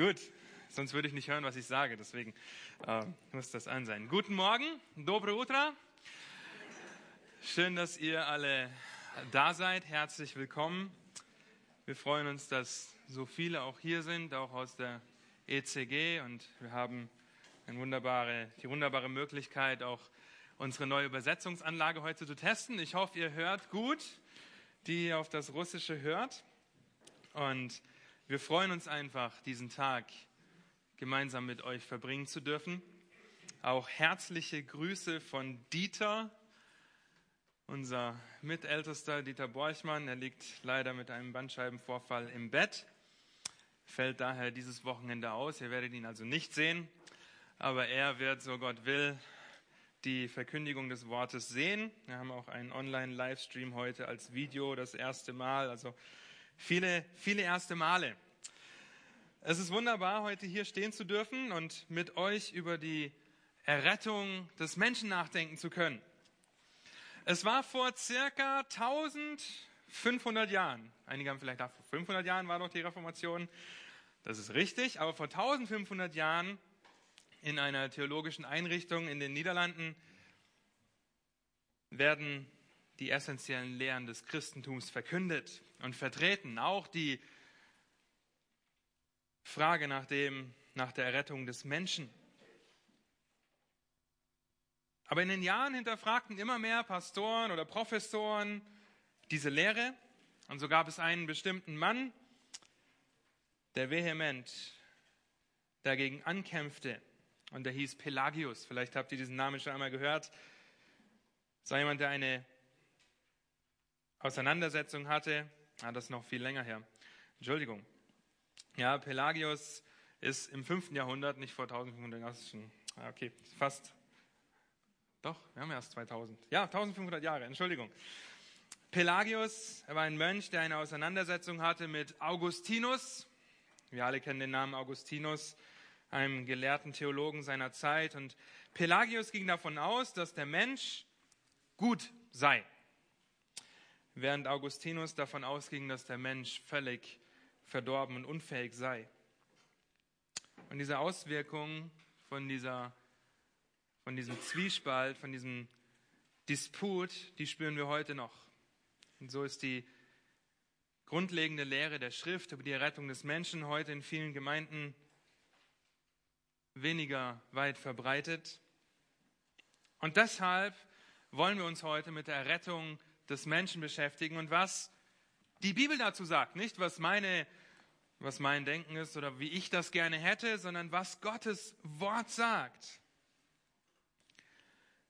Gut, sonst würde ich nicht hören, was ich sage. Deswegen äh, muss das an sein. Guten Morgen, Dobre Utra. Schön, dass ihr alle da seid. Herzlich willkommen. Wir freuen uns, dass so viele auch hier sind, auch aus der ECG. Und wir haben wunderbare, die wunderbare Möglichkeit, auch unsere neue Übersetzungsanlage heute zu testen. Ich hoffe, ihr hört gut, die auf das Russische hört. Und wir freuen uns einfach, diesen Tag gemeinsam mit euch verbringen zu dürfen. Auch herzliche Grüße von Dieter, unser Mitältester Dieter Borchmann. Er liegt leider mit einem Bandscheibenvorfall im Bett, fällt daher dieses Wochenende aus. Ihr werdet ihn also nicht sehen, aber er wird, so Gott will, die Verkündigung des Wortes sehen. Wir haben auch einen Online-Livestream heute als Video das erste Mal. Also Viele, viele erste Male. Es ist wunderbar, heute hier stehen zu dürfen und mit euch über die Errettung des Menschen nachdenken zu können. Es war vor circa 1500 Jahren. Einige haben vielleicht gedacht, vor 500 Jahren war doch die Reformation. Das ist richtig, aber vor 1500 Jahren in einer theologischen Einrichtung in den Niederlanden werden die essentiellen Lehren des Christentums verkündet und vertreten. Auch die Frage nach, dem, nach der Errettung des Menschen. Aber in den Jahren hinterfragten immer mehr Pastoren oder Professoren diese Lehre. Und so gab es einen bestimmten Mann, der vehement dagegen ankämpfte. Und der hieß Pelagius. Vielleicht habt ihr diesen Namen schon einmal gehört. Das war jemand, der eine Auseinandersetzung hatte, ah, das ist noch viel länger her. Entschuldigung. Ja, Pelagius ist im 5. Jahrhundert, nicht vor 1500 Jahren, schon, ah, okay, fast, doch, wir haben erst 2000. Ja, 1500 Jahre, Entschuldigung. Pelagius, er war ein Mönch, der eine Auseinandersetzung hatte mit Augustinus. Wir alle kennen den Namen Augustinus, einem gelehrten Theologen seiner Zeit. Und Pelagius ging davon aus, dass der Mensch gut sei während Augustinus davon ausging, dass der Mensch völlig verdorben und unfähig sei. Und diese Auswirkungen von, dieser, von diesem Zwiespalt, von diesem Disput, die spüren wir heute noch. Und so ist die grundlegende Lehre der Schrift über die Errettung des Menschen heute in vielen Gemeinden weniger weit verbreitet. Und deshalb wollen wir uns heute mit der Errettung des Menschen beschäftigen und was die Bibel dazu sagt. Nicht, was, meine, was mein Denken ist oder wie ich das gerne hätte, sondern was Gottes Wort sagt.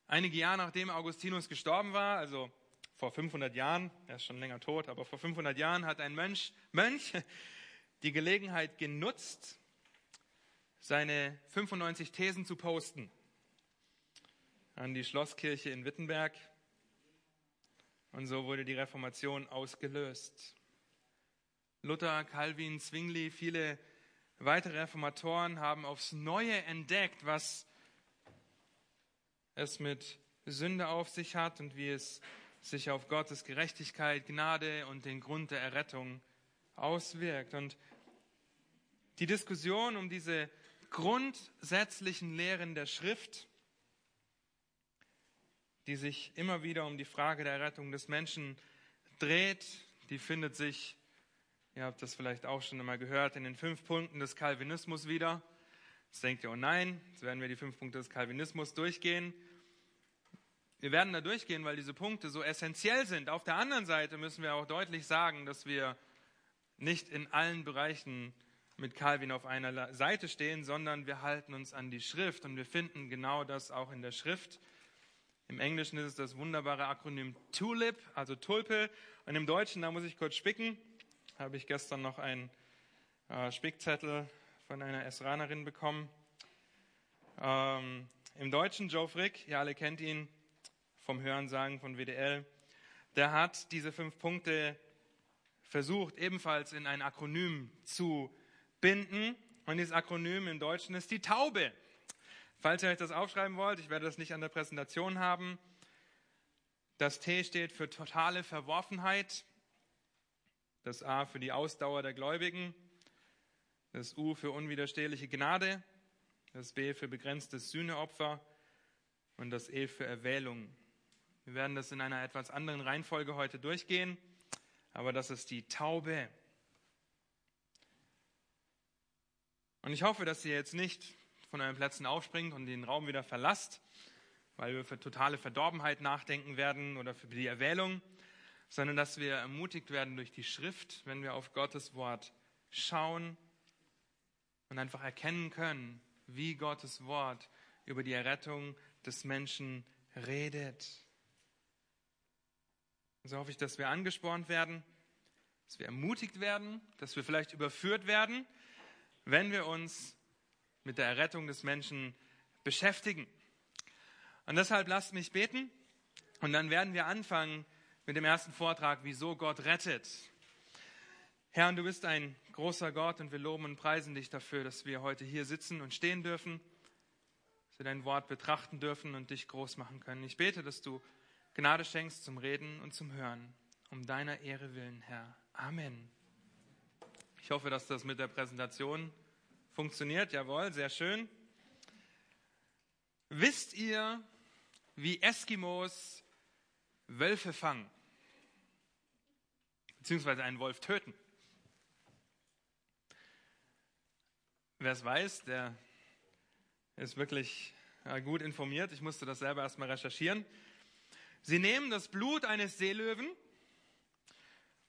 Einige Jahre nachdem Augustinus gestorben war, also vor 500 Jahren, er ist schon länger tot, aber vor 500 Jahren hat ein Mönch, Mönch die Gelegenheit genutzt, seine 95 Thesen zu posten an die Schlosskirche in Wittenberg. Und so wurde die Reformation ausgelöst. Luther, Calvin, Zwingli, viele weitere Reformatoren haben aufs Neue entdeckt, was es mit Sünde auf sich hat und wie es sich auf Gottes Gerechtigkeit, Gnade und den Grund der Errettung auswirkt. Und die Diskussion um diese grundsätzlichen Lehren der Schrift die sich immer wieder um die Frage der Rettung des Menschen dreht. Die findet sich, ihr habt das vielleicht auch schon einmal gehört, in den fünf Punkten des Calvinismus wieder. Jetzt denkt ihr, oh nein, jetzt werden wir die fünf Punkte des Calvinismus durchgehen. Wir werden da durchgehen, weil diese Punkte so essentiell sind. Auf der anderen Seite müssen wir auch deutlich sagen, dass wir nicht in allen Bereichen mit Calvin auf einer Seite stehen, sondern wir halten uns an die Schrift und wir finden genau das auch in der Schrift. Im Englischen ist es das wunderbare Akronym TULIP, also Tulpe. Und im Deutschen, da muss ich kurz spicken, habe ich gestern noch einen äh, Spickzettel von einer Esranerin bekommen. Ähm, Im Deutschen Joe Frick, ihr alle kennt ihn vom Hörensagen von WDL, der hat diese fünf Punkte versucht, ebenfalls in ein Akronym zu binden. Und dieses Akronym im Deutschen ist die Taube. Falls ihr euch das aufschreiben wollt, ich werde das nicht an der Präsentation haben. Das T steht für totale Verworfenheit, das A für die Ausdauer der Gläubigen, das U für unwiderstehliche Gnade, das B für begrenztes Sühneopfer und das E für Erwählung. Wir werden das in einer etwas anderen Reihenfolge heute durchgehen, aber das ist die Taube. Und ich hoffe, dass ihr jetzt nicht von euren Plätzen aufspringt und den Raum wieder verlasst, weil wir für totale Verdorbenheit nachdenken werden oder für die Erwählung, sondern dass wir ermutigt werden durch die Schrift, wenn wir auf Gottes Wort schauen und einfach erkennen können, wie Gottes Wort über die Errettung des Menschen redet. So hoffe ich, dass wir angespornt werden, dass wir ermutigt werden, dass wir vielleicht überführt werden, wenn wir uns mit der Errettung des Menschen beschäftigen. Und deshalb lasst mich beten und dann werden wir anfangen mit dem ersten Vortrag, wieso Gott rettet. Herr, und du bist ein großer Gott und wir loben und preisen dich dafür, dass wir heute hier sitzen und stehen dürfen, dass wir dein Wort betrachten dürfen und dich groß machen können. Ich bete, dass du Gnade schenkst zum Reden und zum Hören, um deiner Ehre willen, Herr. Amen. Ich hoffe, dass das mit der Präsentation funktioniert. Jawohl, sehr schön. Wisst ihr, wie Eskimos Wölfe fangen? Beziehungsweise einen Wolf töten? Wer es weiß, der ist wirklich gut informiert. Ich musste das selber erstmal recherchieren. Sie nehmen das Blut eines Seelöwen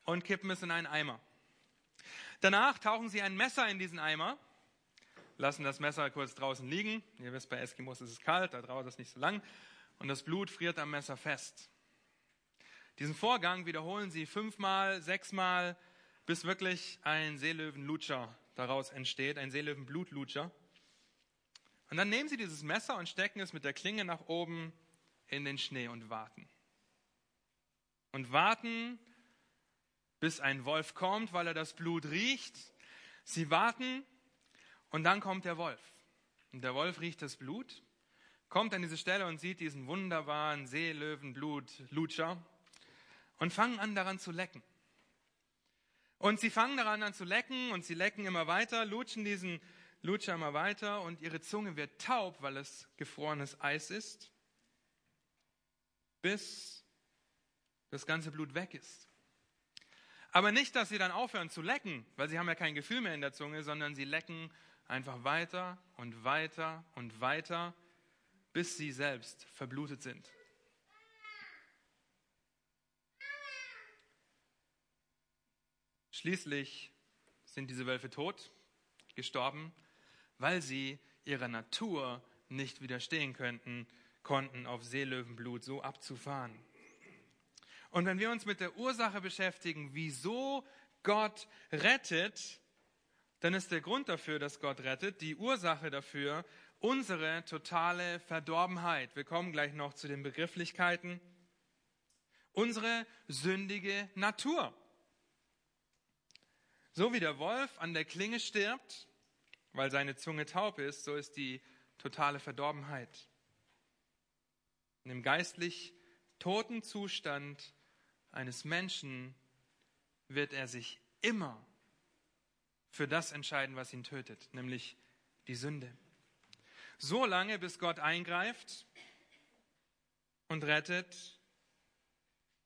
und kippen es in einen Eimer. Danach tauchen sie ein Messer in diesen Eimer, lassen das Messer kurz draußen liegen. Ihr wisst, bei Eskimos ist es kalt, da dauert es nicht so lang. Und das Blut friert am Messer fest. Diesen Vorgang wiederholen sie fünfmal, sechsmal, bis wirklich ein Seelöwenlutscher daraus entsteht, ein Seelöwenblutlutscher. Und dann nehmen sie dieses Messer und stecken es mit der Klinge nach oben in den Schnee und warten. Und warten, bis ein Wolf kommt, weil er das Blut riecht. Sie warten und dann kommt der Wolf. Und der Wolf riecht das Blut, kommt an diese Stelle und sieht diesen wunderbaren Seelöwenblut-Lutscher und fangen an daran zu lecken. Und sie fangen daran an zu lecken und sie lecken immer weiter, lutschen diesen Lutscher immer weiter und ihre Zunge wird taub, weil es gefrorenes Eis ist, bis das ganze Blut weg ist. Aber nicht, dass sie dann aufhören zu lecken, weil sie haben ja kein Gefühl mehr in der Zunge, sondern sie lecken einfach weiter und weiter und weiter, bis sie selbst verblutet sind. Schließlich sind diese Wölfe tot, gestorben, weil sie ihrer Natur nicht widerstehen könnten, konnten, auf Seelöwenblut so abzufahren. Und wenn wir uns mit der Ursache beschäftigen, wieso Gott rettet, dann ist der Grund dafür, dass Gott rettet, die Ursache dafür, unsere totale Verdorbenheit. Wir kommen gleich noch zu den Begrifflichkeiten. Unsere sündige Natur. So wie der Wolf an der Klinge stirbt, weil seine Zunge taub ist, so ist die totale Verdorbenheit. In dem geistlich toten Zustand eines Menschen wird er sich immer für das entscheiden, was ihn tötet, nämlich die Sünde. So lange, bis Gott eingreift und rettet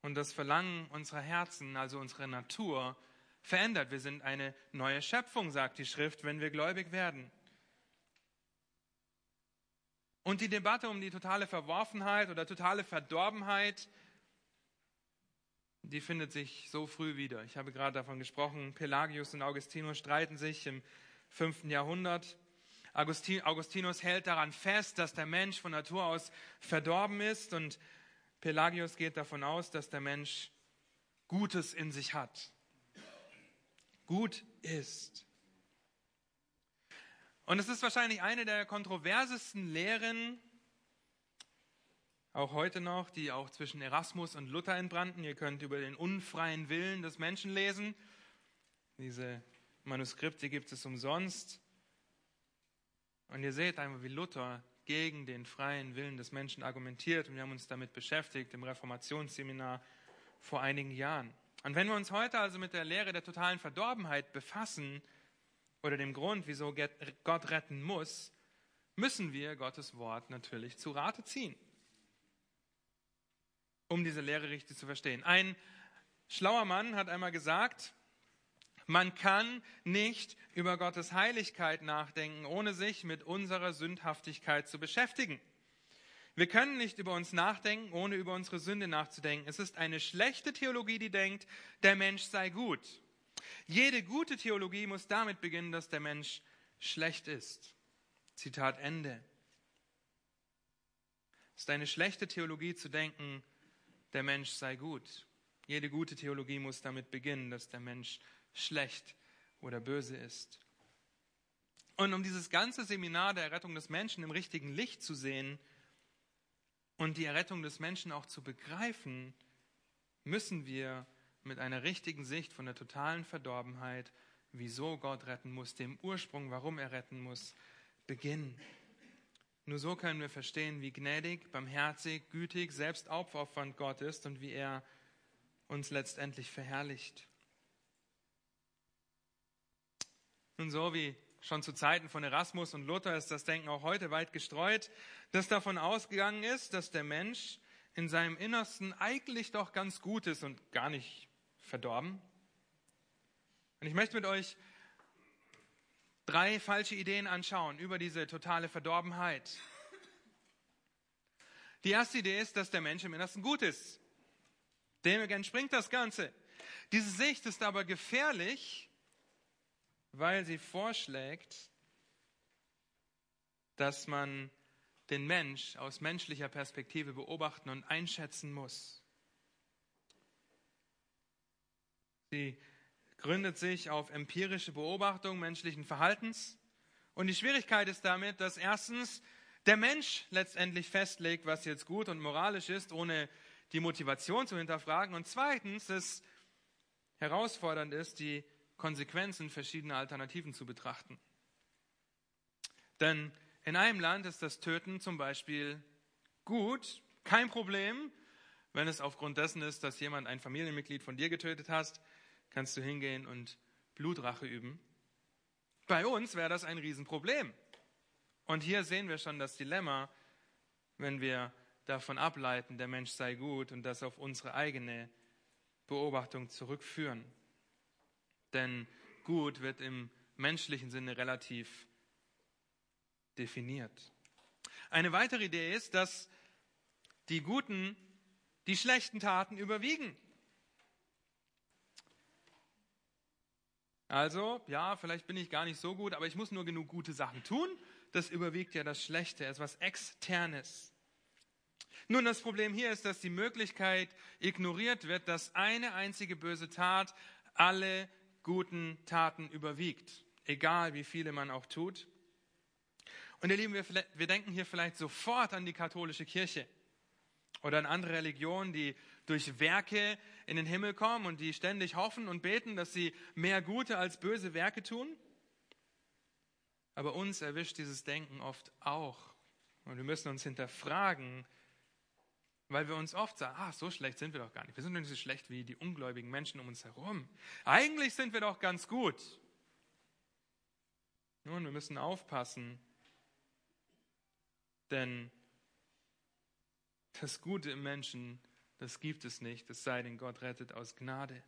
und das Verlangen unserer Herzen, also unserer Natur, verändert. Wir sind eine neue Schöpfung, sagt die Schrift, wenn wir gläubig werden. Und die Debatte um die totale Verworfenheit oder totale Verdorbenheit, die findet sich so früh wieder. Ich habe gerade davon gesprochen, Pelagius und Augustinus streiten sich im fünften Jahrhundert. Augustinus hält daran fest, dass der Mensch von Natur aus verdorben ist und Pelagius geht davon aus, dass der Mensch Gutes in sich hat gut ist. Und es ist wahrscheinlich eine der kontroversesten Lehren, auch heute noch, die auch zwischen Erasmus und Luther entbrannten. Ihr könnt über den unfreien Willen des Menschen lesen. Diese Manuskripte gibt es umsonst. Und ihr seht einmal, wie Luther gegen den freien Willen des Menschen argumentiert. Und wir haben uns damit beschäftigt im Reformationsseminar vor einigen Jahren. Und wenn wir uns heute also mit der Lehre der totalen Verdorbenheit befassen oder dem Grund, wieso Gott retten muss, müssen wir Gottes Wort natürlich zu Rate ziehen, um diese Lehre richtig zu verstehen. Ein schlauer Mann hat einmal gesagt, man kann nicht über Gottes Heiligkeit nachdenken, ohne sich mit unserer Sündhaftigkeit zu beschäftigen. Wir können nicht über uns nachdenken, ohne über unsere Sünde nachzudenken. Es ist eine schlechte Theologie, die denkt, der Mensch sei gut. Jede gute Theologie muss damit beginnen, dass der Mensch schlecht ist. Zitat Ende. Es ist eine schlechte Theologie zu denken, der Mensch sei gut. Jede gute Theologie muss damit beginnen, dass der Mensch schlecht oder böse ist. Und um dieses ganze Seminar der Errettung des Menschen im richtigen Licht zu sehen und die Errettung des Menschen auch zu begreifen, müssen wir mit einer richtigen Sicht von der totalen Verdorbenheit, wieso Gott retten muss, dem Ursprung, warum er retten muss, beginnen. Nur so können wir verstehen, wie gnädig, barmherzig, gütig, selbst aufopfernd Gott ist und wie er uns letztendlich verherrlicht. Nun so wie schon zu Zeiten von Erasmus und Luther ist das Denken auch heute weit gestreut, das davon ausgegangen ist, dass der Mensch in seinem Innersten eigentlich doch ganz gut ist und gar nicht verdorben. Und ich möchte mit euch drei falsche Ideen anschauen über diese totale Verdorbenheit. Die erste Idee ist, dass der Mensch im Innersten gut ist. Dem entspringt das Ganze. Diese Sicht ist aber gefährlich, weil sie vorschlägt, dass man den Mensch aus menschlicher Perspektive beobachten und einschätzen muss. Sie gründet sich auf empirische Beobachtung menschlichen Verhaltens. Und die Schwierigkeit ist damit, dass erstens der Mensch letztendlich festlegt, was jetzt gut und moralisch ist, ohne die Motivation zu hinterfragen. Und zweitens es herausfordernd ist, die Konsequenzen verschiedener Alternativen zu betrachten. Denn in einem Land ist das Töten zum Beispiel gut, kein Problem, wenn es aufgrund dessen ist, dass jemand ein Familienmitglied von dir getötet hast kannst du hingehen und Blutrache üben. Bei uns wäre das ein Riesenproblem. Und hier sehen wir schon das Dilemma, wenn wir davon ableiten, der Mensch sei gut und das auf unsere eigene Beobachtung zurückführen. Denn gut wird im menschlichen Sinne relativ definiert. Eine weitere Idee ist, dass die guten die schlechten Taten überwiegen. Also, ja, vielleicht bin ich gar nicht so gut, aber ich muss nur genug gute Sachen tun. Das überwiegt ja das Schlechte, etwas Externes. Nun, das Problem hier ist, dass die Möglichkeit ignoriert wird, dass eine einzige böse Tat alle guten Taten überwiegt, egal wie viele man auch tut. Und ihr Lieben, wir, wir denken hier vielleicht sofort an die katholische Kirche oder an andere Religionen, die durch Werke in den Himmel kommen und die ständig hoffen und beten, dass sie mehr gute als böse Werke tun. Aber uns erwischt dieses Denken oft auch. Und wir müssen uns hinterfragen, weil wir uns oft sagen, ach, so schlecht sind wir doch gar nicht. Wir sind doch nicht so schlecht wie die ungläubigen Menschen um uns herum. Eigentlich sind wir doch ganz gut. Nun, wir müssen aufpassen, denn das Gute im Menschen das gibt es nicht, es sei denn, Gott rettet aus Gnade.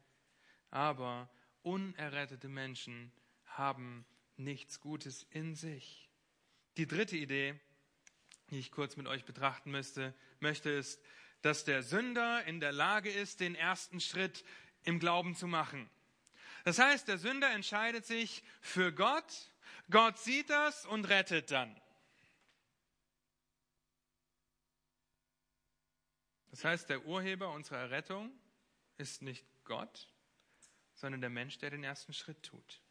Aber unerrettete Menschen haben nichts Gutes in sich. Die dritte Idee, die ich kurz mit euch betrachten müsste, möchte, ist, dass der Sünder in der Lage ist, den ersten Schritt im Glauben zu machen. Das heißt, der Sünder entscheidet sich für Gott, Gott sieht das und rettet dann. Das heißt, der Urheber unserer Errettung ist nicht Gott, sondern der Mensch, der den ersten Schritt tut.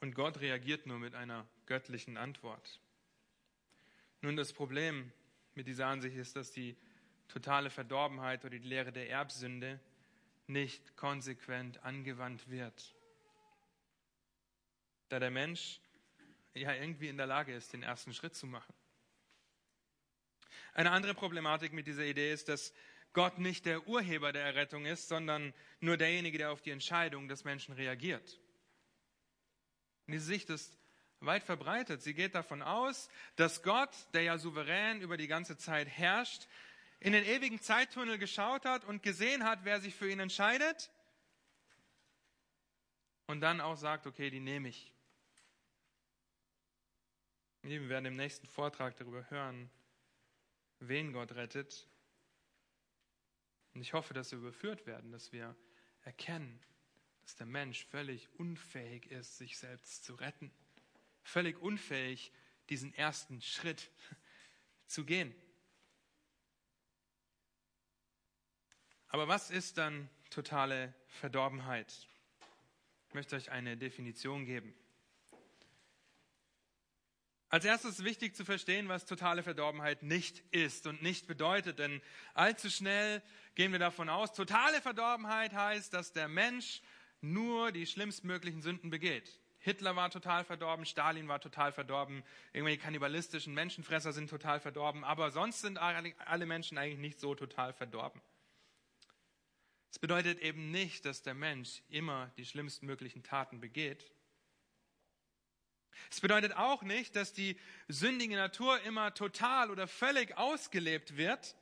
Und Gott reagiert nur mit einer göttlichen Antwort. Nun, das Problem mit dieser Ansicht ist, dass die totale Verdorbenheit oder die Lehre der Erbsünde nicht konsequent angewandt wird. Da der Mensch ja irgendwie in der Lage ist, den ersten Schritt zu machen. Eine andere Problematik mit dieser Idee ist, dass Gott nicht der Urheber der Errettung ist, sondern nur derjenige, der auf die Entscheidung des Menschen reagiert. Und diese Sicht ist weit verbreitet. Sie geht davon aus, dass Gott, der ja souverän über die ganze Zeit herrscht, in den ewigen Zeittunnel geschaut hat und gesehen hat, wer sich für ihn entscheidet und dann auch sagt, okay, die nehme ich. Wir werden im nächsten Vortrag darüber hören, wen Gott rettet. Und ich hoffe, dass wir überführt werden, dass wir erkennen, dass der Mensch völlig unfähig ist, sich selbst zu retten. Völlig unfähig, diesen ersten Schritt zu gehen. Aber was ist dann totale Verdorbenheit? Ich möchte euch eine Definition geben. Als erstes ist wichtig zu verstehen, was totale Verdorbenheit nicht ist und nicht bedeutet, denn allzu schnell gehen wir davon aus, totale Verdorbenheit heißt, dass der Mensch nur die schlimmstmöglichen Sünden begeht. Hitler war total verdorben, Stalin war total verdorben, irgendwelche kannibalistischen Menschenfresser sind total verdorben, aber sonst sind alle Menschen eigentlich nicht so total verdorben. Es bedeutet eben nicht, dass der Mensch immer die schlimmstmöglichen Taten begeht. Es bedeutet auch nicht, dass die sündige Natur immer total oder völlig ausgelebt wird.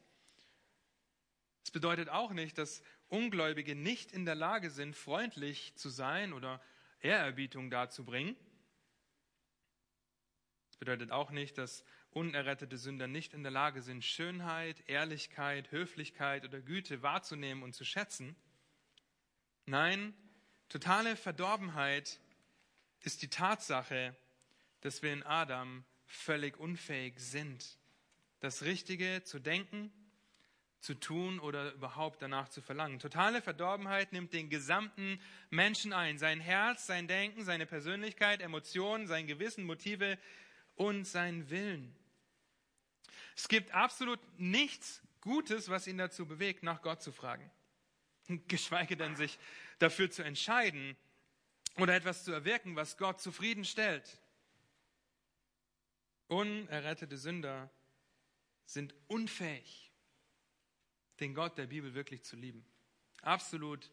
Es bedeutet auch nicht, dass Ungläubige nicht in der Lage sind, freundlich zu sein oder Ehrerbietung darzubringen. Es bedeutet auch nicht, dass unerrettete Sünder nicht in der Lage sind, Schönheit, Ehrlichkeit, Höflichkeit oder Güte wahrzunehmen und zu schätzen. Nein, totale Verdorbenheit ist die Tatsache, dass wir in Adam völlig unfähig sind, das Richtige zu denken, zu tun oder überhaupt danach zu verlangen. Totale Verdorbenheit nimmt den gesamten Menschen ein. Sein Herz, sein Denken, seine Persönlichkeit, Emotionen, sein Gewissen, Motive und seinen Willen. Es gibt absolut nichts Gutes, was ihn dazu bewegt, nach Gott zu fragen. Geschweige denn sich dafür zu entscheiden oder etwas zu erwirken, was Gott zufriedenstellt. Unerrettete Sünder sind unfähig, den Gott der Bibel wirklich zu lieben. Absolut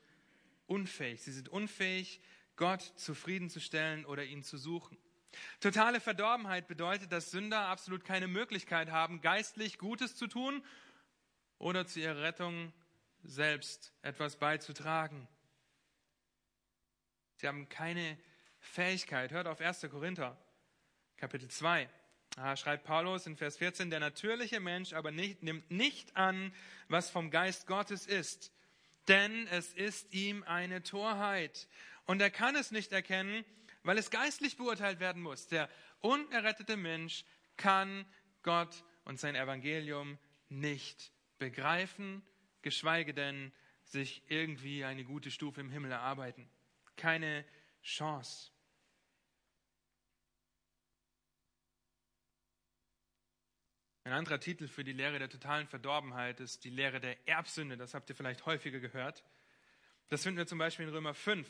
unfähig. Sie sind unfähig, Gott zufriedenzustellen oder ihn zu suchen. Totale Verdorbenheit bedeutet, dass Sünder absolut keine Möglichkeit haben, geistlich Gutes zu tun oder zu ihrer Rettung selbst etwas beizutragen. Sie haben keine Fähigkeit. Hört auf 1. Korinther, Kapitel 2. Da schreibt Paulus in Vers 14, der natürliche Mensch aber nicht, nimmt nicht an, was vom Geist Gottes ist, denn es ist ihm eine Torheit. Und er kann es nicht erkennen, weil es geistlich beurteilt werden muss. Der unerrettete Mensch kann Gott und sein Evangelium nicht begreifen, geschweige denn sich irgendwie eine gute Stufe im Himmel erarbeiten. Keine Chance. Ein anderer Titel für die Lehre der totalen Verdorbenheit ist die Lehre der Erbsünde. Das habt ihr vielleicht häufiger gehört. Das finden wir zum Beispiel in Römer 5.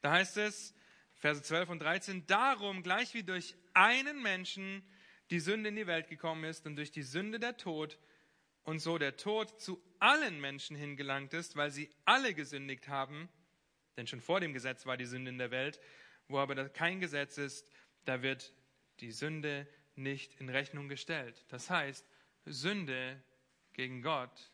Da heißt es, Verse 12 und 13, darum, gleich wie durch einen Menschen die Sünde in die Welt gekommen ist und durch die Sünde der Tod und so der Tod zu allen Menschen hingelangt ist, weil sie alle gesündigt haben, denn schon vor dem Gesetz war die Sünde in der Welt, wo aber kein Gesetz ist, da wird die Sünde nicht in Rechnung gestellt. Das heißt, Sünde gegen Gott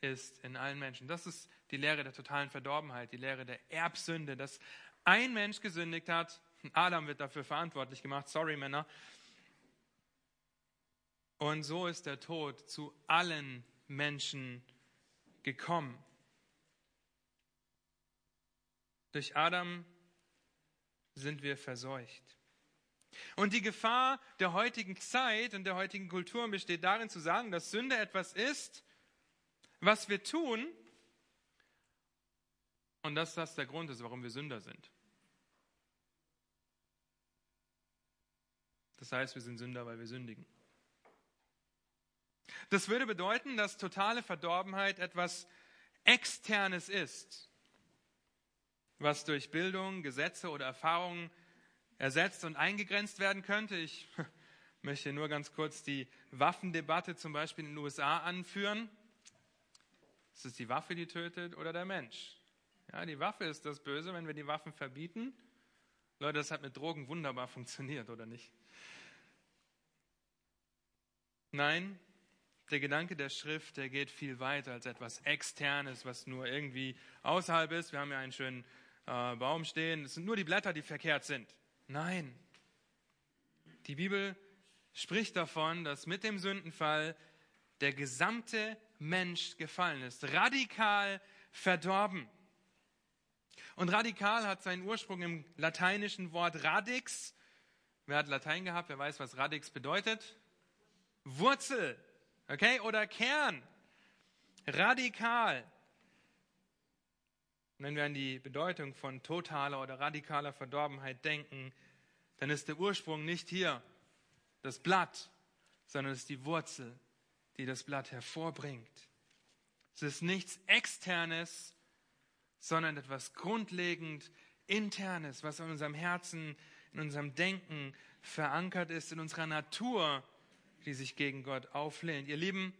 ist in allen Menschen. Das ist die Lehre der totalen Verdorbenheit, die Lehre der Erbsünde, dass ein Mensch gesündigt hat. Adam wird dafür verantwortlich gemacht. Sorry, Männer. Und so ist der Tod zu allen Menschen gekommen. Durch Adam sind wir verseucht. Und die Gefahr der heutigen Zeit und der heutigen Kultur besteht darin zu sagen, dass Sünde etwas ist, was wir tun und dass das der Grund ist, warum wir Sünder sind. Das heißt, wir sind Sünder, weil wir sündigen. Das würde bedeuten, dass totale Verdorbenheit etwas Externes ist, was durch Bildung, Gesetze oder Erfahrungen ersetzt und eingegrenzt werden könnte. Ich möchte nur ganz kurz die Waffendebatte zum Beispiel in den USA anführen. Ist es die Waffe, die tötet oder der Mensch? Ja, die Waffe ist das Böse, wenn wir die Waffen verbieten. Leute, das hat mit Drogen wunderbar funktioniert, oder nicht? Nein, der Gedanke der Schrift, der geht viel weiter als etwas Externes, was nur irgendwie außerhalb ist. Wir haben ja einen schönen äh, Baum stehen. Es sind nur die Blätter, die verkehrt sind. Nein. Die Bibel spricht davon, dass mit dem Sündenfall der gesamte Mensch gefallen ist. Radikal verdorben. Und radikal hat seinen Ursprung im lateinischen Wort radix. Wer hat Latein gehabt? Wer weiß, was radix bedeutet? Wurzel, okay, oder Kern. Radikal. Und wenn wir an die Bedeutung von totaler oder radikaler Verdorbenheit denken, dann ist der Ursprung nicht hier das Blatt, sondern es ist die Wurzel, die das Blatt hervorbringt. Es ist nichts Externes, sondern etwas grundlegend Internes, was in unserem Herzen, in unserem Denken verankert ist, in unserer Natur, die sich gegen Gott auflehnt. Ihr Lieben,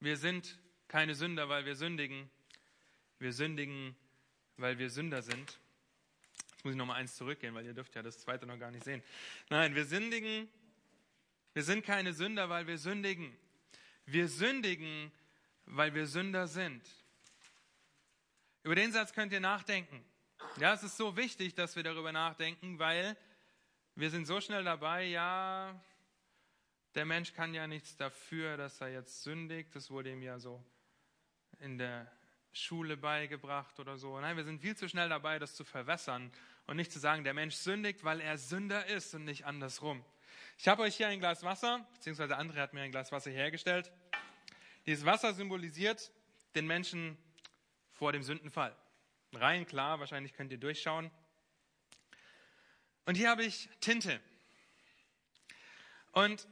wir sind keine Sünder, weil wir sündigen. Wir sündigen, weil wir Sünder sind. Jetzt muss ich noch mal eins zurückgehen, weil ihr dürft ja das zweite noch gar nicht sehen. Nein, wir sündigen. Wir sind keine Sünder, weil wir sündigen. Wir sündigen, weil wir Sünder sind. Über den Satz könnt ihr nachdenken. Ja, es ist so wichtig, dass wir darüber nachdenken, weil wir sind so schnell dabei, ja, der Mensch kann ja nichts dafür, dass er jetzt sündigt. Das wurde ihm ja so in der Schule beigebracht oder so. Nein, wir sind viel zu schnell dabei, das zu verwässern und nicht zu sagen, der Mensch sündigt, weil er Sünder ist und nicht andersrum. Ich habe euch hier ein Glas Wasser, beziehungsweise André hat mir ein Glas Wasser hergestellt. Dieses Wasser symbolisiert den Menschen vor dem Sündenfall. Rein klar, wahrscheinlich könnt ihr durchschauen. Und hier habe ich Tinte. Und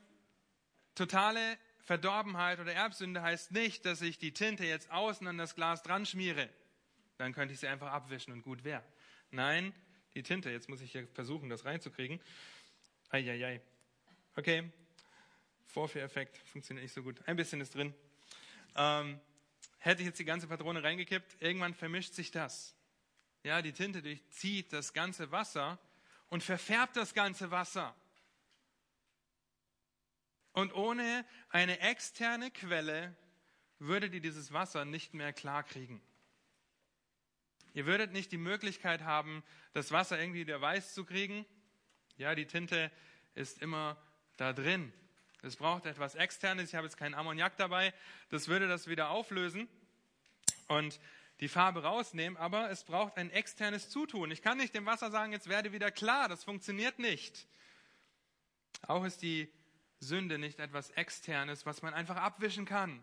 totale Verdorbenheit oder Erbsünde heißt nicht, dass ich die Tinte jetzt außen an das Glas dran schmiere. Dann könnte ich sie einfach abwischen und gut wäre. Nein, die Tinte, jetzt muss ich hier versuchen, das reinzukriegen. Eieiei. Okay, Vorführeffekt funktioniert nicht so gut. Ein bisschen ist drin. Ähm, hätte ich jetzt die ganze Patrone reingekippt, irgendwann vermischt sich das. Ja, die Tinte durchzieht das ganze Wasser und verfärbt das ganze Wasser. Und ohne eine externe Quelle würdet ihr dieses Wasser nicht mehr klar kriegen. Ihr würdet nicht die Möglichkeit haben, das Wasser irgendwie wieder weiß zu kriegen. Ja, die Tinte ist immer da drin. Es braucht etwas Externes. Ich habe jetzt keinen Ammoniak dabei. Das würde das wieder auflösen und die Farbe rausnehmen. Aber es braucht ein externes Zutun. Ich kann nicht dem Wasser sagen, jetzt werde wieder klar. Das funktioniert nicht. Auch ist die Sünde nicht etwas Externes, was man einfach abwischen kann.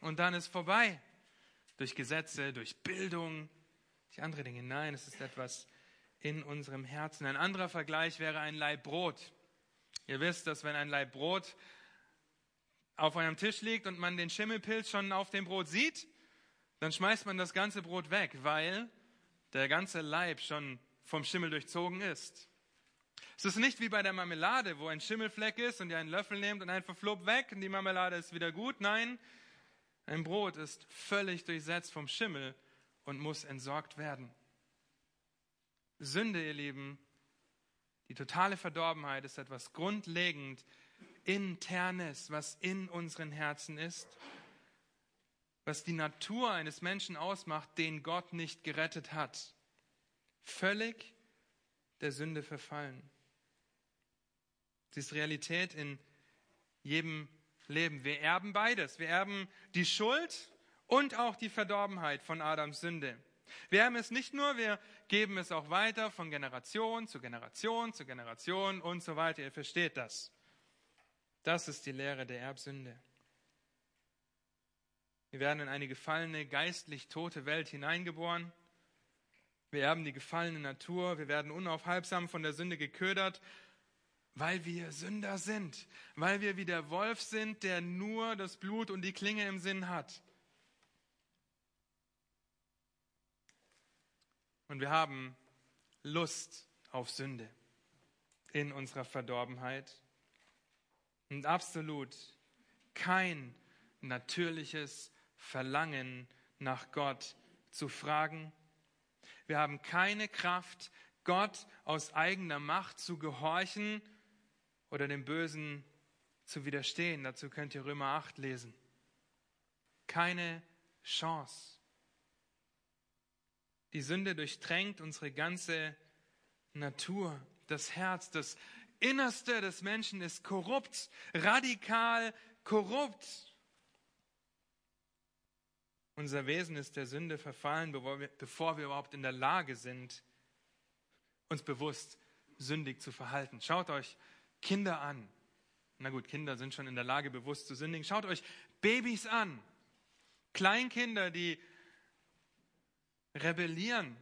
Und dann ist vorbei. Durch Gesetze, durch Bildung, durch andere Dinge. Nein, es ist etwas in unserem Herzen. Ein anderer Vergleich wäre ein Leib Brot. Ihr wisst, dass wenn ein Leib Brot auf eurem Tisch liegt und man den Schimmelpilz schon auf dem Brot sieht, dann schmeißt man das ganze Brot weg, weil der ganze Leib schon vom Schimmel durchzogen ist. Es ist nicht wie bei der Marmelade, wo ein Schimmelfleck ist und ihr einen Löffel nehmt und einfach flupp weg und die Marmelade ist wieder gut. Nein, ein Brot ist völlig durchsetzt vom Schimmel und muss entsorgt werden. Sünde, ihr Lieben, die totale Verdorbenheit ist etwas grundlegend Internes, was in unseren Herzen ist, was die Natur eines Menschen ausmacht, den Gott nicht gerettet hat. Völlig der Sünde verfallen. Sie ist Realität in jedem Leben. Wir erben beides. Wir erben die Schuld und auch die Verdorbenheit von Adams Sünde. Wir erben es nicht nur, wir geben es auch weiter von Generation zu Generation zu Generation und so weiter. Ihr versteht das. Das ist die Lehre der Erbsünde. Wir werden in eine gefallene, geistlich tote Welt hineingeboren. Wir erben die gefallene Natur. Wir werden unaufhaltsam von der Sünde geködert weil wir Sünder sind, weil wir wie der Wolf sind, der nur das Blut und die Klinge im Sinn hat. Und wir haben Lust auf Sünde in unserer Verdorbenheit. Und absolut kein natürliches Verlangen nach Gott zu fragen. Wir haben keine Kraft, Gott aus eigener Macht zu gehorchen oder dem Bösen zu widerstehen. Dazu könnt ihr Römer 8 lesen. Keine Chance. Die Sünde durchdrängt unsere ganze Natur. Das Herz, das Innerste des Menschen ist korrupt, radikal korrupt. Unser Wesen ist der Sünde verfallen, bevor wir, bevor wir überhaupt in der Lage sind, uns bewusst sündig zu verhalten. Schaut euch Kinder an. Na gut, Kinder sind schon in der Lage, bewusst zu sündigen. Schaut euch Babys an. Kleinkinder, die rebellieren.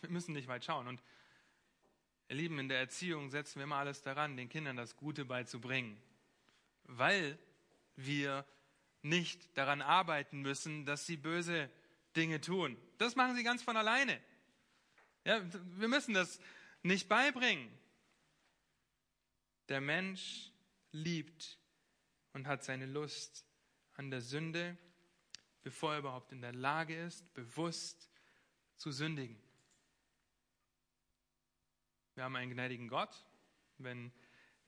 Wir müssen nicht weit schauen. Und ihr Lieben, in der Erziehung setzen wir immer alles daran, den Kindern das Gute beizubringen. Weil wir nicht daran arbeiten müssen, dass sie böse Dinge tun. Das machen sie ganz von alleine. Ja, wir müssen das nicht beibringen. Der Mensch liebt und hat seine Lust an der Sünde, bevor er überhaupt in der Lage ist, bewusst zu sündigen. Wir haben einen gnädigen Gott. Wenn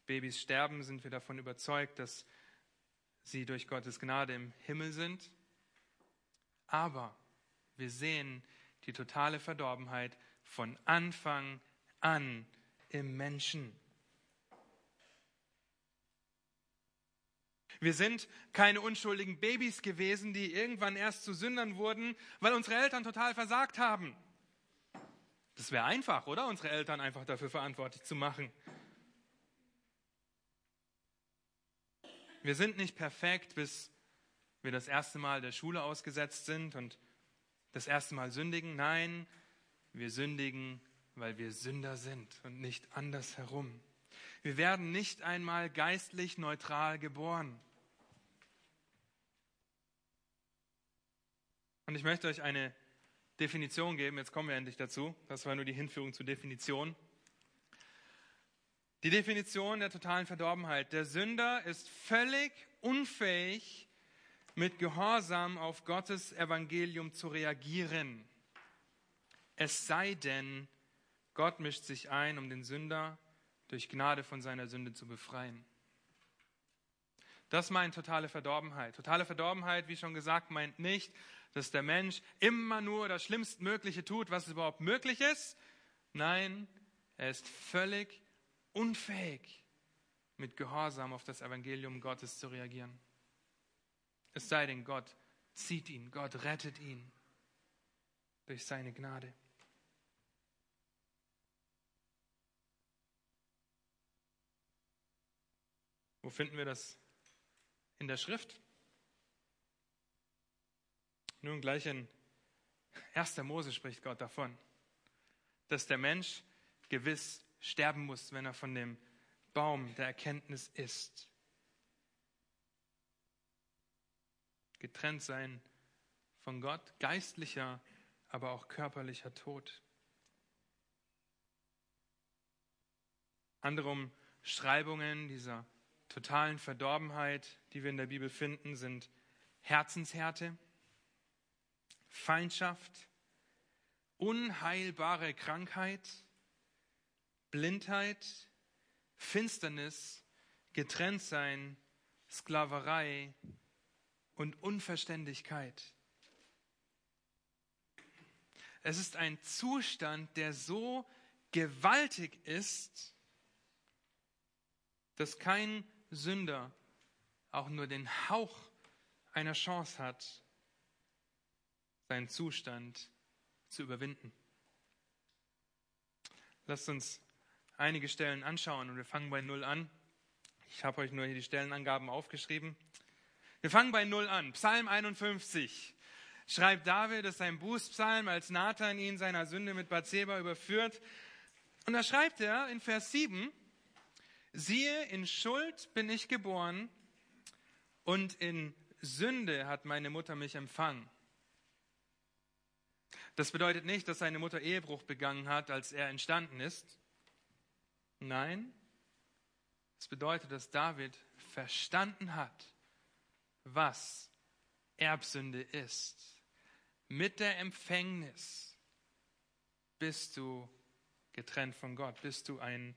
Babys sterben, sind wir davon überzeugt, dass sie durch Gottes Gnade im Himmel sind. Aber wir sehen die totale Verdorbenheit von Anfang an im Menschen. Wir sind keine unschuldigen Babys gewesen, die irgendwann erst zu Sündern wurden, weil unsere Eltern total versagt haben. Das wäre einfach, oder? Unsere Eltern einfach dafür verantwortlich zu machen. Wir sind nicht perfekt, bis wir das erste Mal der Schule ausgesetzt sind und das erste Mal sündigen. Nein, wir sündigen, weil wir Sünder sind und nicht andersherum. Wir werden nicht einmal geistlich neutral geboren. Und ich möchte euch eine Definition geben. Jetzt kommen wir endlich dazu. Das war nur die Hinführung zur Definition. Die Definition der totalen Verdorbenheit. Der Sünder ist völlig unfähig, mit Gehorsam auf Gottes Evangelium zu reagieren. Es sei denn, Gott mischt sich ein, um den Sünder durch Gnade von seiner Sünde zu befreien. Das meint totale Verdorbenheit. Totale Verdorbenheit, wie schon gesagt, meint nicht, dass der Mensch immer nur das Schlimmstmögliche tut, was überhaupt möglich ist. Nein, er ist völlig unfähig, mit Gehorsam auf das Evangelium Gottes zu reagieren. Es sei denn, Gott zieht ihn, Gott rettet ihn durch seine Gnade. Wo finden wir das in der Schrift? Nun, gleich in 1. Mose spricht Gott davon, dass der Mensch gewiss sterben muss, wenn er von dem Baum der Erkenntnis isst. Getrennt sein von Gott, geistlicher, aber auch körperlicher Tod. Andere Umschreibungen dieser totalen Verdorbenheit, die wir in der Bibel finden, sind Herzenshärte, Feindschaft, unheilbare Krankheit, Blindheit, Finsternis, Getrenntsein, Sklaverei und Unverständigkeit. Es ist ein Zustand, der so gewaltig ist, dass kein Sünder auch nur den Hauch einer Chance hat, seinen Zustand zu überwinden. Lasst uns einige Stellen anschauen und wir fangen bei Null an. Ich habe euch nur hier die Stellenangaben aufgeschrieben. Wir fangen bei Null an. Psalm 51 schreibt David, das ist ein Bußpsalm, als Nathan ihn seiner Sünde mit Bathseba überführt. Und da schreibt er in Vers 7, siehe, in Schuld bin ich geboren und in Sünde hat meine Mutter mich empfangen. Das bedeutet nicht, dass seine Mutter Ehebruch begangen hat, als er entstanden ist. Nein, es bedeutet, dass David verstanden hat, was Erbsünde ist, mit der Empfängnis, bist du getrennt von Gott, bist du ein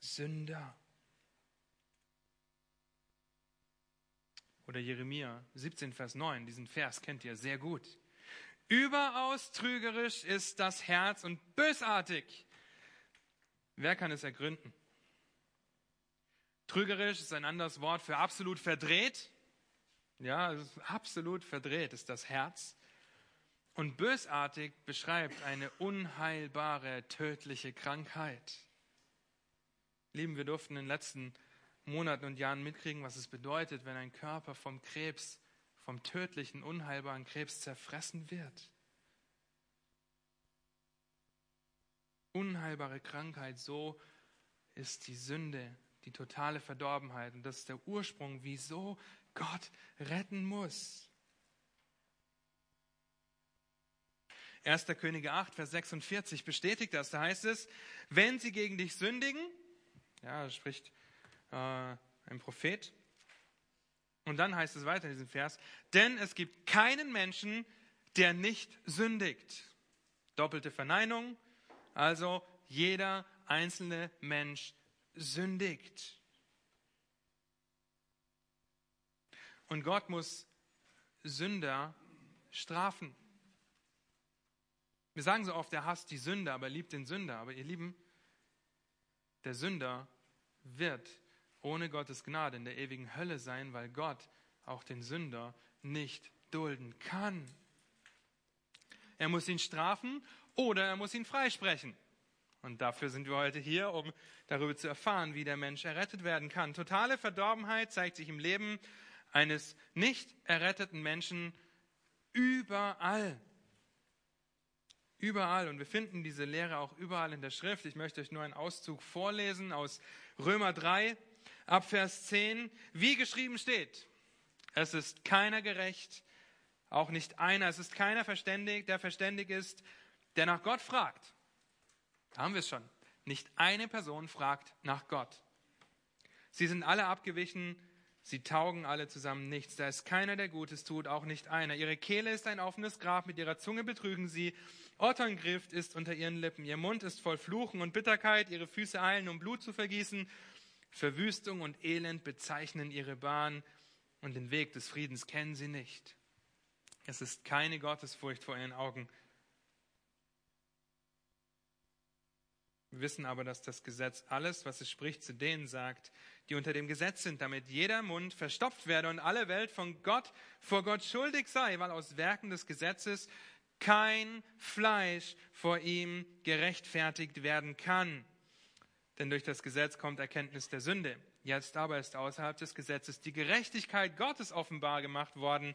Sünder. Oder Jeremia 17, Vers 9, diesen Vers kennt ihr sehr gut. Überaus trügerisch ist das Herz und bösartig. Wer kann es ergründen? Trügerisch ist ein anderes Wort für absolut verdreht. Ja, absolut verdreht ist das Herz. Und bösartig beschreibt eine unheilbare, tödliche Krankheit. Lieben, wir durften in den letzten Monaten und Jahren mitkriegen, was es bedeutet, wenn ein Körper vom Krebs, vom tödlichen, unheilbaren Krebs zerfressen wird. Unheilbare Krankheit, so ist die Sünde, die totale Verdorbenheit. Und das ist der Ursprung, wieso Gott retten muss. 1. Könige 8, Vers 46 bestätigt das. Da heißt es, wenn sie gegen dich sündigen, ja, spricht äh, ein Prophet. Und dann heißt es weiter in diesem Vers, denn es gibt keinen Menschen, der nicht sündigt. Doppelte Verneinung, also jeder einzelne Mensch sündigt. Und Gott muss Sünder strafen. Wir sagen so oft, er hasst die Sünder, aber er liebt den Sünder. Aber ihr Lieben, der Sünder wird ohne Gottes Gnade in der ewigen Hölle sein, weil Gott auch den Sünder nicht dulden kann. Er muss ihn strafen oder er muss ihn freisprechen. Und dafür sind wir heute hier, um darüber zu erfahren, wie der Mensch errettet werden kann. Totale Verdorbenheit zeigt sich im Leben eines nicht erretteten Menschen überall. Überall. Und wir finden diese Lehre auch überall in der Schrift. Ich möchte euch nur einen Auszug vorlesen aus Römer 3, ab Vers 10. Wie geschrieben steht, es ist keiner gerecht, auch nicht einer. Es ist keiner verständig, der verständig ist, der nach Gott fragt. Da haben wir es schon. Nicht eine Person fragt nach Gott. Sie sind alle abgewichen, sie taugen alle zusammen nichts. Da ist keiner, der Gutes tut, auch nicht einer. Ihre Kehle ist ein offenes Grab, mit ihrer Zunge betrügen sie. Otterngrift ist unter ihren Lippen, ihr Mund ist voll Fluchen und Bitterkeit, ihre Füße eilen, um Blut zu vergießen. Verwüstung und Elend bezeichnen ihre Bahn und den Weg des Friedens kennen sie nicht. Es ist keine Gottesfurcht vor ihren Augen. Wir wissen aber, dass das Gesetz alles, was es spricht, zu denen sagt, die unter dem Gesetz sind, damit jeder Mund verstopft werde und alle Welt von Gott vor Gott schuldig sei, weil aus Werken des Gesetzes kein Fleisch vor ihm gerechtfertigt werden kann. Denn durch das Gesetz kommt Erkenntnis der Sünde. Jetzt aber ist außerhalb des Gesetzes die Gerechtigkeit Gottes offenbar gemacht worden,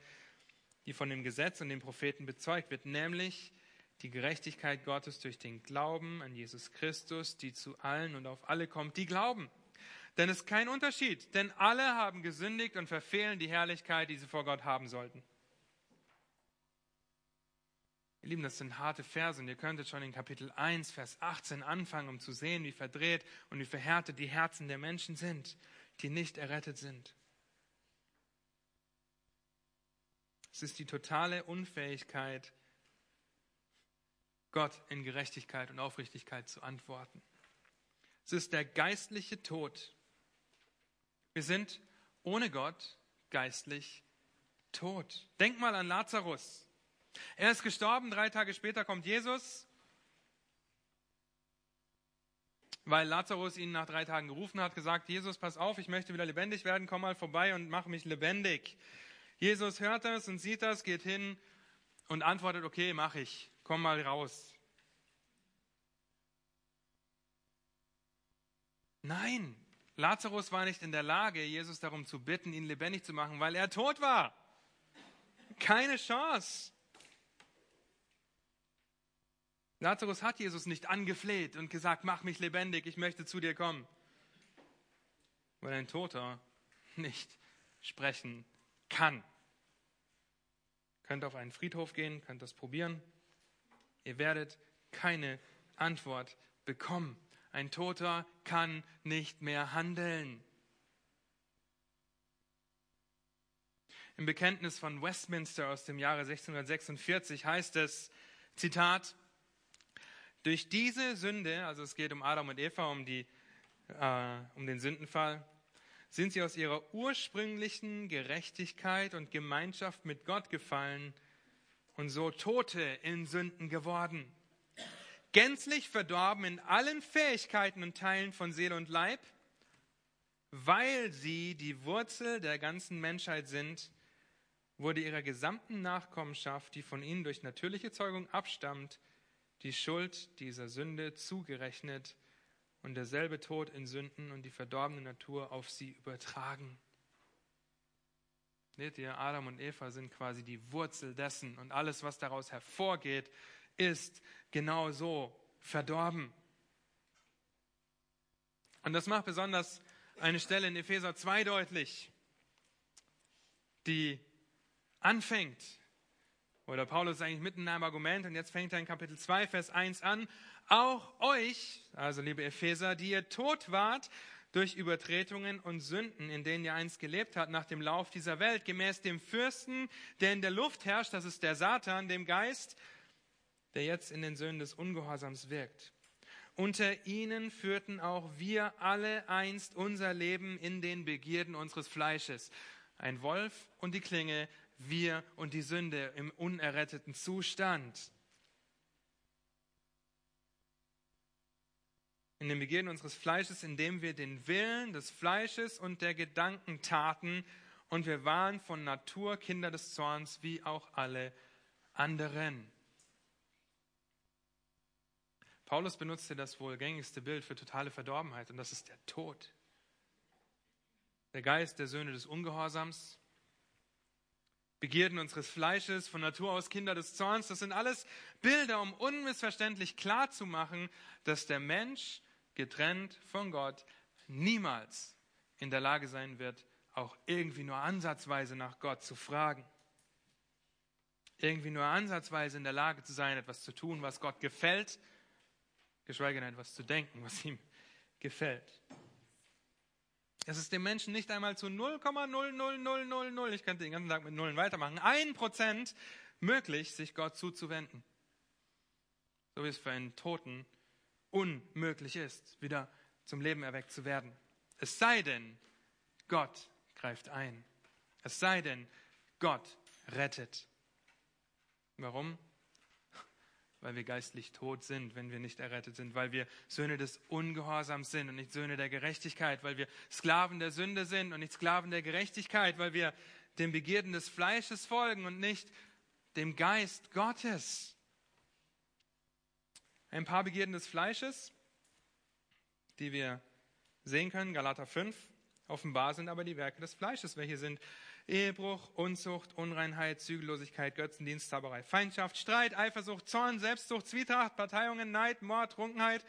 die von dem Gesetz und den Propheten bezeugt wird, nämlich die Gerechtigkeit Gottes durch den Glauben an Jesus Christus, die zu allen und auf alle kommt, die glauben. Denn es ist kein Unterschied, denn alle haben gesündigt und verfehlen die Herrlichkeit, die sie vor Gott haben sollten. Ihr Lieben, das sind harte Verse und ihr könntet schon in Kapitel 1, Vers 18 anfangen, um zu sehen, wie verdreht und wie verhärtet die Herzen der Menschen sind, die nicht errettet sind. Es ist die totale Unfähigkeit, Gott in Gerechtigkeit und Aufrichtigkeit zu antworten. Es ist der geistliche Tod. Wir sind ohne Gott geistlich tot. Denk mal an Lazarus. Er ist gestorben, drei Tage später kommt Jesus, weil Lazarus ihn nach drei Tagen gerufen hat, gesagt, Jesus, pass auf, ich möchte wieder lebendig werden, komm mal vorbei und mach mich lebendig. Jesus hört das und sieht das, geht hin und antwortet, okay, mach ich, komm mal raus. Nein, Lazarus war nicht in der Lage, Jesus darum zu bitten, ihn lebendig zu machen, weil er tot war. Keine Chance. Lazarus hat Jesus nicht angefleht und gesagt, mach mich lebendig, ich möchte zu dir kommen. Weil ein Toter nicht sprechen kann. Könnt auf einen Friedhof gehen, könnt das probieren. Ihr werdet keine Antwort bekommen. Ein Toter kann nicht mehr handeln. Im Bekenntnis von Westminster aus dem Jahre 1646 heißt es, Zitat, durch diese Sünde, also es geht um Adam und Eva, um, die, äh, um den Sündenfall, sind sie aus ihrer ursprünglichen Gerechtigkeit und Gemeinschaft mit Gott gefallen und so Tote in Sünden geworden. Gänzlich verdorben in allen Fähigkeiten und Teilen von Seele und Leib, weil sie die Wurzel der ganzen Menschheit sind, wurde ihrer gesamten Nachkommenschaft, die von ihnen durch natürliche Zeugung abstammt, die Schuld dieser Sünde zugerechnet und derselbe Tod in Sünden und die verdorbene Natur auf sie übertragen. Seht ihr, Adam und Eva sind quasi die Wurzel dessen und alles, was daraus hervorgeht, ist genauso verdorben. Und das macht besonders eine Stelle in Epheser 2 deutlich, die anfängt, oder Paulus ist eigentlich mitten einem Argument und jetzt fängt er in Kapitel 2, Vers 1 an, auch euch, also liebe Epheser, die ihr tot wart durch Übertretungen und Sünden, in denen ihr einst gelebt habt, nach dem Lauf dieser Welt, gemäß dem Fürsten, der in der Luft herrscht, das ist der Satan, dem Geist, der jetzt in den Söhnen des Ungehorsams wirkt. Unter ihnen führten auch wir alle einst unser Leben in den Begierden unseres Fleisches. Ein Wolf und die Klinge, wir und die Sünde im unerretteten Zustand. In den Begierden unseres Fleisches, indem wir den Willen des Fleisches und der Gedanken taten, und wir waren von Natur Kinder des Zorns, wie auch alle anderen. Paulus benutzte das wohl gängigste Bild für totale Verdorbenheit, und das ist der Tod. Der Geist der Söhne des Ungehorsams, Begierden unseres Fleisches, von Natur aus Kinder des Zorns, das sind alles Bilder, um unmissverständlich klarzumachen, dass der Mensch getrennt von Gott niemals in der Lage sein wird, auch irgendwie nur ansatzweise nach Gott zu fragen. Irgendwie nur ansatzweise in der Lage zu sein, etwas zu tun, was Gott gefällt, geschweige denn etwas zu denken, was ihm gefällt. Es ist dem Menschen nicht einmal zu 0,00000, ich könnte den ganzen Tag mit Nullen weitermachen, ein Prozent möglich, sich Gott zuzuwenden. So wie es für einen Toten unmöglich ist, wieder zum Leben erweckt zu werden. Es sei denn, Gott greift ein. Es sei denn, Gott rettet. Warum? Weil wir geistlich tot sind, wenn wir nicht errettet sind, weil wir Söhne des Ungehorsams sind und nicht Söhne der Gerechtigkeit, weil wir Sklaven der Sünde sind und nicht Sklaven der Gerechtigkeit, weil wir den Begierden des Fleisches folgen und nicht dem Geist Gottes. Ein paar Begierden des Fleisches, die wir sehen können, Galater 5, offenbar sind aber die Werke des Fleisches, welche sind Ehebruch, Unzucht, Unreinheit, Zügellosigkeit, Götzendienst, Zauberei, Feindschaft, Streit, Eifersucht, Zorn, Selbstsucht, Zwietracht, Parteiungen, Neid, Mord, Trunkenheit,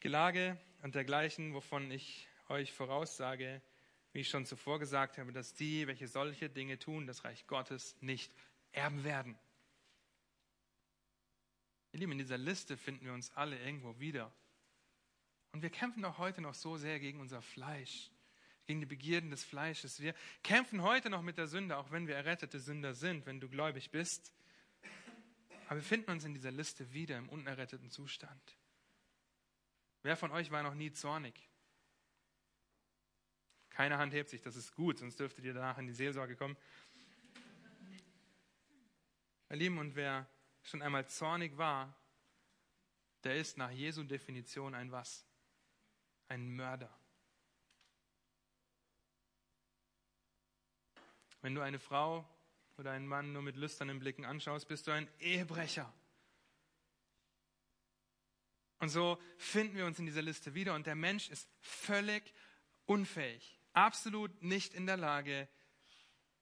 Gelage und dergleichen, wovon ich euch voraussage, wie ich schon zuvor gesagt habe, dass die, welche solche Dinge tun, das Reich Gottes nicht erben werden. Ihr Lieben, in dieser Liste finden wir uns alle irgendwo wieder. Und wir kämpfen auch heute noch so sehr gegen unser Fleisch gegen die Begierden des Fleisches. Wir kämpfen heute noch mit der Sünde, auch wenn wir errettete Sünder sind, wenn du gläubig bist. Aber wir finden uns in dieser Liste wieder im unerretteten Zustand. Wer von euch war noch nie zornig? Keine Hand hebt sich, das ist gut, sonst dürftet ihr danach in die Seelsorge kommen. Meine Lieben, und wer schon einmal zornig war, der ist nach Jesu Definition ein was? Ein Mörder. Wenn du eine Frau oder einen Mann nur mit lüsternen Blicken anschaust, bist du ein Ehebrecher. Und so finden wir uns in dieser Liste wieder. Und der Mensch ist völlig unfähig, absolut nicht in der Lage,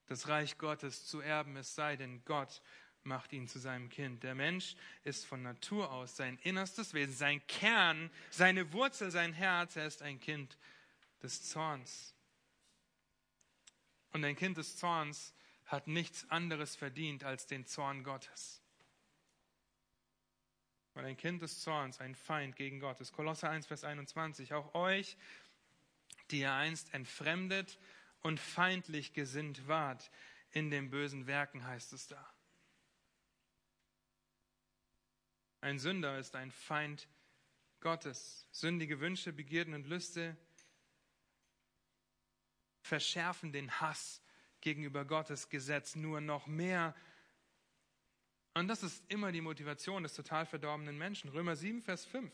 das Reich Gottes zu erben, es sei denn, Gott macht ihn zu seinem Kind. Der Mensch ist von Natur aus sein innerstes Wesen, sein Kern, seine Wurzel, sein Herz. Er ist ein Kind des Zorns. Und ein Kind des Zorns hat nichts anderes verdient als den Zorn Gottes. Weil ein Kind des Zorns ein Feind gegen Gott ist. Kolosser 1, Vers 21. Auch euch, die ihr einst entfremdet und feindlich gesinnt wart, in den bösen Werken, heißt es da. Ein Sünder ist ein Feind Gottes. Sündige Wünsche, Begierden und Lüste verschärfen den Hass gegenüber Gottes Gesetz nur noch mehr. Und das ist immer die Motivation des total verdorbenen Menschen. Römer 7, Vers 5.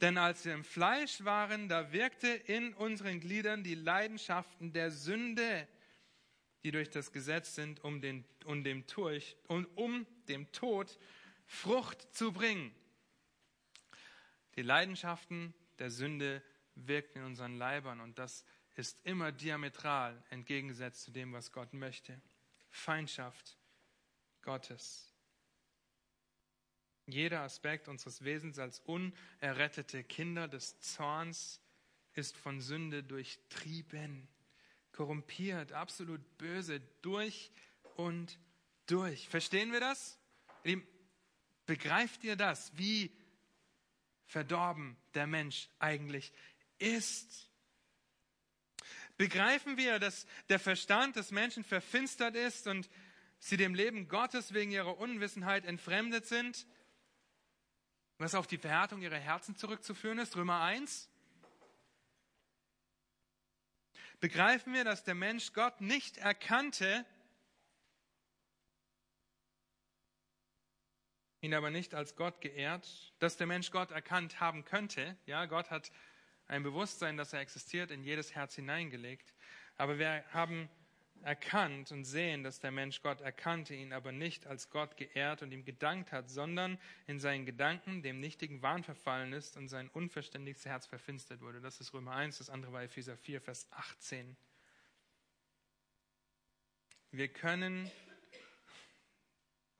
Denn als wir im Fleisch waren, da wirkte in unseren Gliedern die Leidenschaften der Sünde, die durch das Gesetz sind, um, den, um, dem, Turch, um, um dem Tod Frucht zu bringen. Die Leidenschaften der Sünde wirken in unseren Leibern und das ist immer diametral entgegengesetzt zu dem, was Gott möchte. Feindschaft Gottes. Jeder Aspekt unseres Wesens als unerrettete Kinder des Zorns ist von Sünde durchtrieben, korrumpiert, absolut böse, durch und durch. Verstehen wir das? Begreift ihr das, wie verdorben der Mensch eigentlich ist? Begreifen wir, dass der Verstand des Menschen verfinstert ist und sie dem Leben Gottes wegen ihrer Unwissenheit entfremdet sind? Was auf die Verhärtung ihrer Herzen zurückzuführen ist? Römer 1. Begreifen wir, dass der Mensch Gott nicht erkannte, ihn aber nicht als Gott geehrt, dass der Mensch Gott erkannt haben könnte. Ja, Gott hat ein Bewusstsein, dass er existiert, in jedes Herz hineingelegt. Aber wir haben erkannt und sehen, dass der Mensch Gott erkannte, ihn aber nicht als Gott geehrt und ihm gedankt hat, sondern in seinen Gedanken dem nichtigen Wahn verfallen ist und sein unverständiges Herz verfinstert wurde. Das ist Römer 1, das andere war Epheser 4, Vers 18. Wir können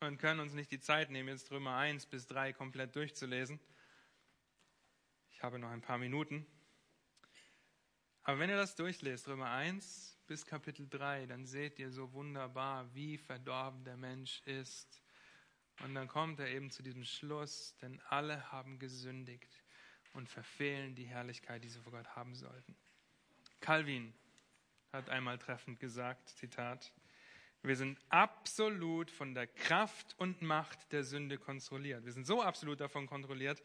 und können uns nicht die Zeit nehmen, jetzt Römer 1 bis 3 komplett durchzulesen. Ich habe noch ein paar Minuten. Aber wenn ihr das durchlest, Römer 1 bis Kapitel 3, dann seht ihr so wunderbar, wie verdorben der Mensch ist. Und dann kommt er eben zu diesem Schluss, denn alle haben gesündigt und verfehlen die Herrlichkeit, die sie vor Gott haben sollten. Calvin hat einmal treffend gesagt, Zitat, wir sind absolut von der Kraft und Macht der Sünde kontrolliert. Wir sind so absolut davon kontrolliert,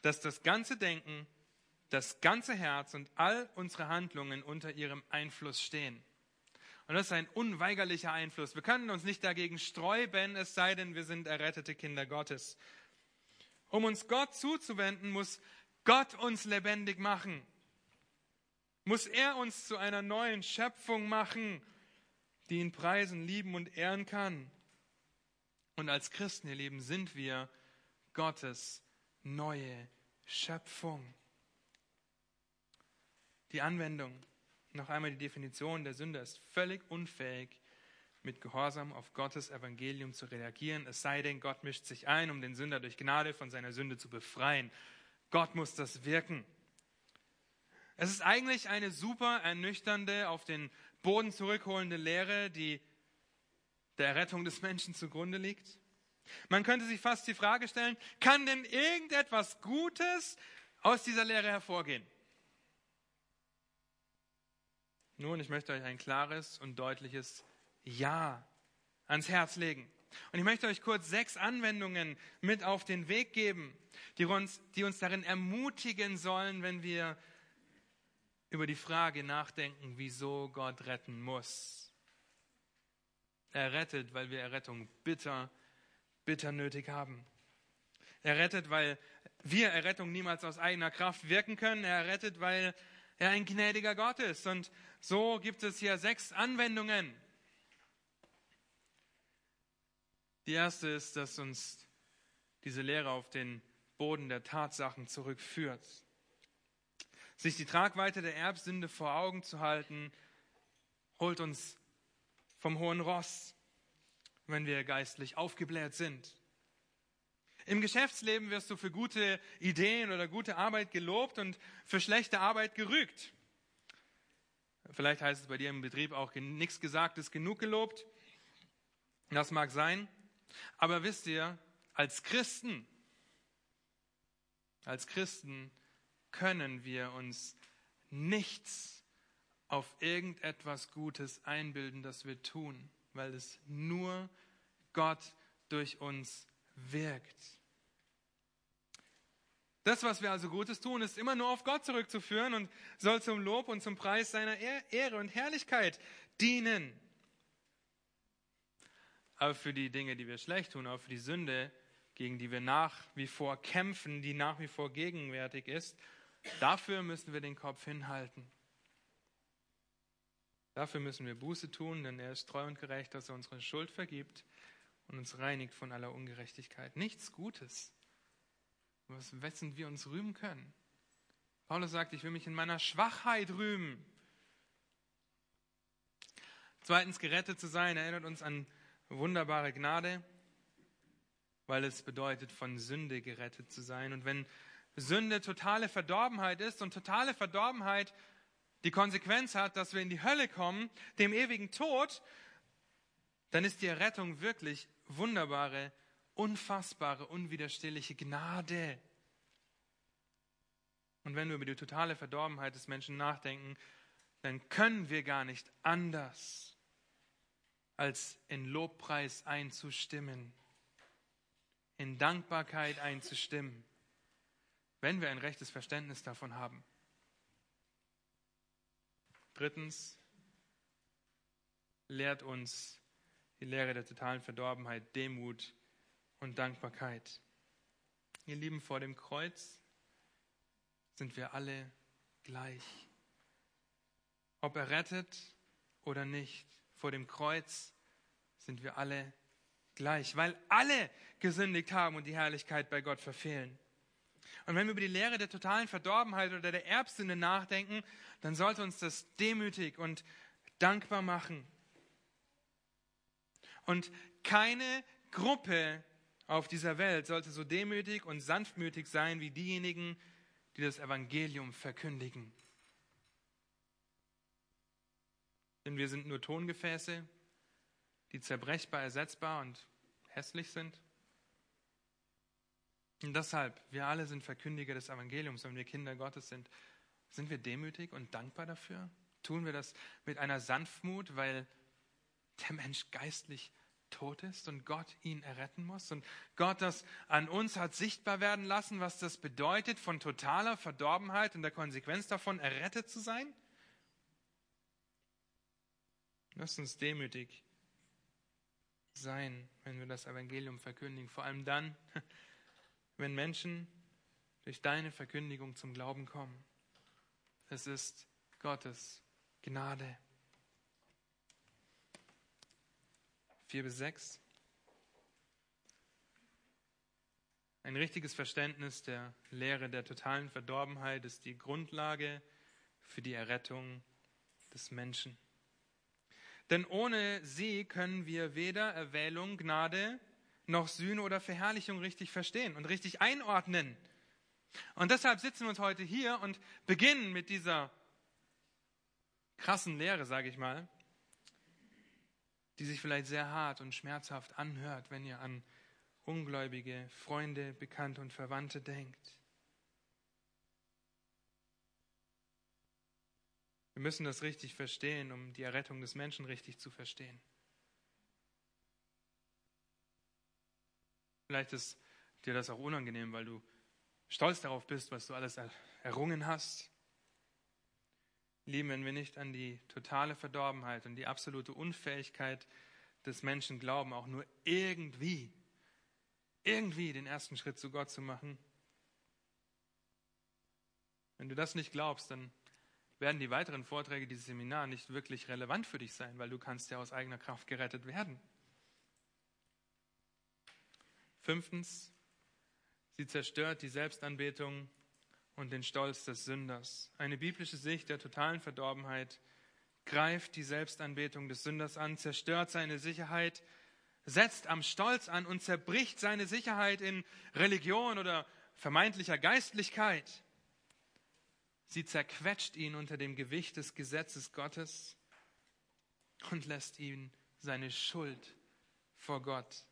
dass das ganze Denken, das ganze Herz und all unsere Handlungen unter ihrem Einfluss stehen. Und das ist ein unweigerlicher Einfluss. Wir können uns nicht dagegen sträuben, es sei denn, wir sind errettete Kinder Gottes. Um uns Gott zuzuwenden, muss Gott uns lebendig machen. Muss er uns zu einer neuen Schöpfung machen die ihn preisen, lieben und ehren kann. Und als Christen, ihr Lieben, sind wir Gottes neue Schöpfung. Die Anwendung, noch einmal die Definition der Sünde ist völlig unfähig, mit Gehorsam auf Gottes Evangelium zu reagieren, es sei denn, Gott mischt sich ein, um den Sünder durch Gnade von seiner Sünde zu befreien. Gott muss das wirken. Es ist eigentlich eine super ernüchternde, auf den Boden zurückholende Lehre, die der Errettung des Menschen zugrunde liegt? Man könnte sich fast die Frage stellen, kann denn irgendetwas Gutes aus dieser Lehre hervorgehen? Nun, ich möchte euch ein klares und deutliches Ja ans Herz legen. Und ich möchte euch kurz sechs Anwendungen mit auf den Weg geben, die uns, die uns darin ermutigen sollen, wenn wir über die Frage nachdenken, wieso Gott retten muss. Er rettet, weil wir Errettung bitter, bitter nötig haben. Er rettet, weil wir Errettung niemals aus eigener Kraft wirken können. Er rettet, weil er ein gnädiger Gott ist. Und so gibt es hier sechs Anwendungen. Die erste ist, dass uns diese Lehre auf den Boden der Tatsachen zurückführt sich die Tragweite der Erbsünde vor Augen zu halten, holt uns vom hohen Ross, wenn wir geistlich aufgebläht sind. Im Geschäftsleben wirst du für gute Ideen oder gute Arbeit gelobt und für schlechte Arbeit gerügt. Vielleicht heißt es bei dir im Betrieb auch nichts Gesagtes genug gelobt. Das mag sein. Aber wisst ihr, als Christen, als Christen können wir uns nichts auf irgendetwas Gutes einbilden, das wir tun. weil es nur Gott durch uns wirkt. Das, was wir also Gutes tun, ist immer nur auf Gott zurückzuführen und soll zum Lob und zum Preis seiner Ehre und Herrlichkeit dienen. Aber für die Dinge, die wir schlecht tun, auch für die Sünde, gegen die wir nach wie vor kämpfen, die nach wie vor gegenwärtig ist, dafür müssen wir den Kopf hinhalten. Dafür müssen wir Buße tun, denn er ist treu und gerecht, dass er unsere Schuld vergibt und uns reinigt von aller Ungerechtigkeit. Nichts Gutes, was wessen wir uns rühmen können. Paulus sagt, ich will mich in meiner Schwachheit rühmen. Zweitens, gerettet zu sein, erinnert uns an wunderbare Gnade, weil es bedeutet, von Sünde gerettet zu sein. Und wenn Sünde totale Verdorbenheit ist und totale Verdorbenheit die Konsequenz hat, dass wir in die Hölle kommen, dem ewigen Tod, dann ist die Errettung wirklich wunderbare, unfassbare, unwiderstehliche Gnade. Und wenn wir über die totale Verdorbenheit des Menschen nachdenken, dann können wir gar nicht anders, als in Lobpreis einzustimmen, in Dankbarkeit einzustimmen, wenn wir ein rechtes Verständnis davon haben. Drittens lehrt uns die Lehre der totalen Verdorbenheit Demut und Dankbarkeit. Ihr Lieben, vor dem Kreuz sind wir alle gleich. Ob errettet oder nicht, vor dem Kreuz sind wir alle gleich, weil alle gesündigt haben und die Herrlichkeit bei Gott verfehlen. Und wenn wir über die Lehre der totalen Verdorbenheit oder der Erbsünde nachdenken, dann sollte uns das demütig und dankbar machen. Und keine Gruppe auf dieser Welt sollte so demütig und sanftmütig sein wie diejenigen, die das Evangelium verkündigen. Denn wir sind nur Tongefäße, die zerbrechbar, ersetzbar und hässlich sind. Und deshalb, wir alle sind Verkündiger des Evangeliums, wenn wir Kinder Gottes sind. Sind wir demütig und dankbar dafür? Tun wir das mit einer Sanftmut, weil der Mensch geistlich tot ist und Gott ihn erretten muss und Gott das an uns hat sichtbar werden lassen, was das bedeutet, von totaler Verdorbenheit und der Konsequenz davon errettet zu sein? Lasst uns demütig sein, wenn wir das Evangelium verkündigen, vor allem dann, wenn Menschen durch deine Verkündigung zum Glauben kommen. Es ist Gottes Gnade. 4 bis 6. Ein richtiges Verständnis der Lehre der totalen Verdorbenheit ist die Grundlage für die Errettung des Menschen. Denn ohne sie können wir weder Erwählung, Gnade noch Sühne oder Verherrlichung richtig verstehen und richtig einordnen. Und deshalb sitzen wir uns heute hier und beginnen mit dieser krassen Lehre, sage ich mal, die sich vielleicht sehr hart und schmerzhaft anhört, wenn ihr an ungläubige Freunde, Bekannte und Verwandte denkt. Wir müssen das richtig verstehen, um die Errettung des Menschen richtig zu verstehen. Vielleicht ist dir das auch unangenehm, weil du stolz darauf bist, was du alles errungen hast. Lieben, wenn wir nicht an die totale Verdorbenheit und die absolute Unfähigkeit des Menschen glauben, auch nur irgendwie, irgendwie den ersten Schritt zu Gott zu machen. Wenn du das nicht glaubst, dann werden die weiteren Vorträge dieses Seminar nicht wirklich relevant für dich sein, weil du kannst ja aus eigener Kraft gerettet werden. Fünftens, sie zerstört die Selbstanbetung und den Stolz des Sünders. Eine biblische Sicht der totalen Verdorbenheit greift die Selbstanbetung des Sünders an, zerstört seine Sicherheit, setzt am Stolz an und zerbricht seine Sicherheit in Religion oder vermeintlicher Geistlichkeit. Sie zerquetscht ihn unter dem Gewicht des Gesetzes Gottes und lässt ihn seine Schuld vor Gott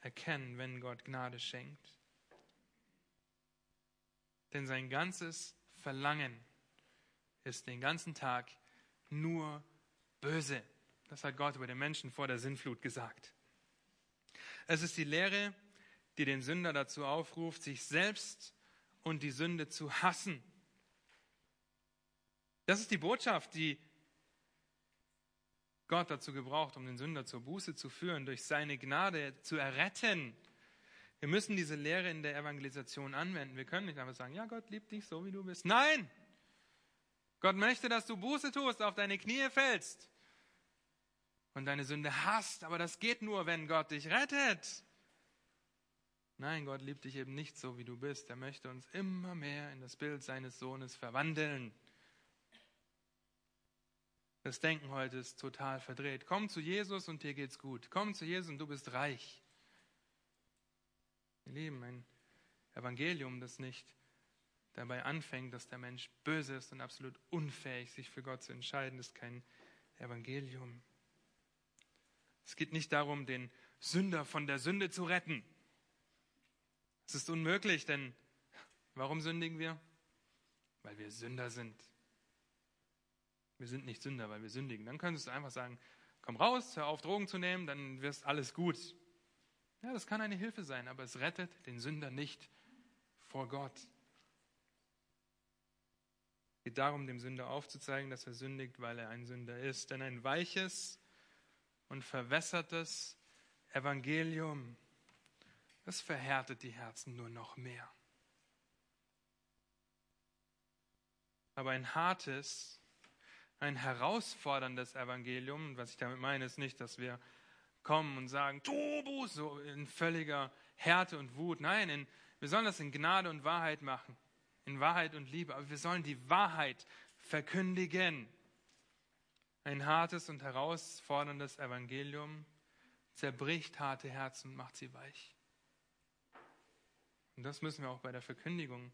erkennen, wenn Gott Gnade schenkt. Denn sein ganzes Verlangen ist den ganzen Tag nur böse. Das hat Gott über den Menschen vor der Sinnflut gesagt. Es ist die Lehre, die den Sünder dazu aufruft, sich selbst und die Sünde zu hassen. Das ist die Botschaft, die Gott dazu gebraucht, um den Sünder zur Buße zu führen, durch seine Gnade zu erretten. Wir müssen diese Lehre in der Evangelisation anwenden. Wir können nicht einfach sagen, ja, Gott liebt dich so, wie du bist. Nein! Gott möchte, dass du Buße tust, auf deine Knie fällst und deine Sünde hast. Aber das geht nur, wenn Gott dich rettet. Nein, Gott liebt dich eben nicht so, wie du bist. Er möchte uns immer mehr in das Bild seines Sohnes verwandeln. Das Denken heute ist total verdreht. Komm zu Jesus und dir geht's gut. Komm zu Jesus und du bist reich. Ihr Lieben, ein Evangelium, das nicht dabei anfängt, dass der Mensch böse ist und absolut unfähig, sich für Gott zu entscheiden, ist kein Evangelium. Es geht nicht darum, den Sünder von der Sünde zu retten. Es ist unmöglich, denn warum sündigen wir? Weil wir Sünder sind. Wir sind nicht Sünder, weil wir sündigen. Dann könntest du einfach sagen, komm raus, hör auf Drogen zu nehmen, dann wirst alles gut. Ja, das kann eine Hilfe sein, aber es rettet den Sünder nicht vor Gott. Es geht darum, dem Sünder aufzuzeigen, dass er sündigt, weil er ein Sünder ist. Denn ein weiches und verwässertes Evangelium, das verhärtet die Herzen nur noch mehr. Aber ein hartes ein herausforderndes Evangelium. Was ich damit meine, ist nicht, dass wir kommen und sagen, Tobu, so in völliger Härte und Wut. Nein, in, wir sollen das in Gnade und Wahrheit machen. In Wahrheit und Liebe. Aber wir sollen die Wahrheit verkündigen. Ein hartes und herausforderndes Evangelium zerbricht harte Herzen und macht sie weich. Und das müssen wir auch bei der Verkündigung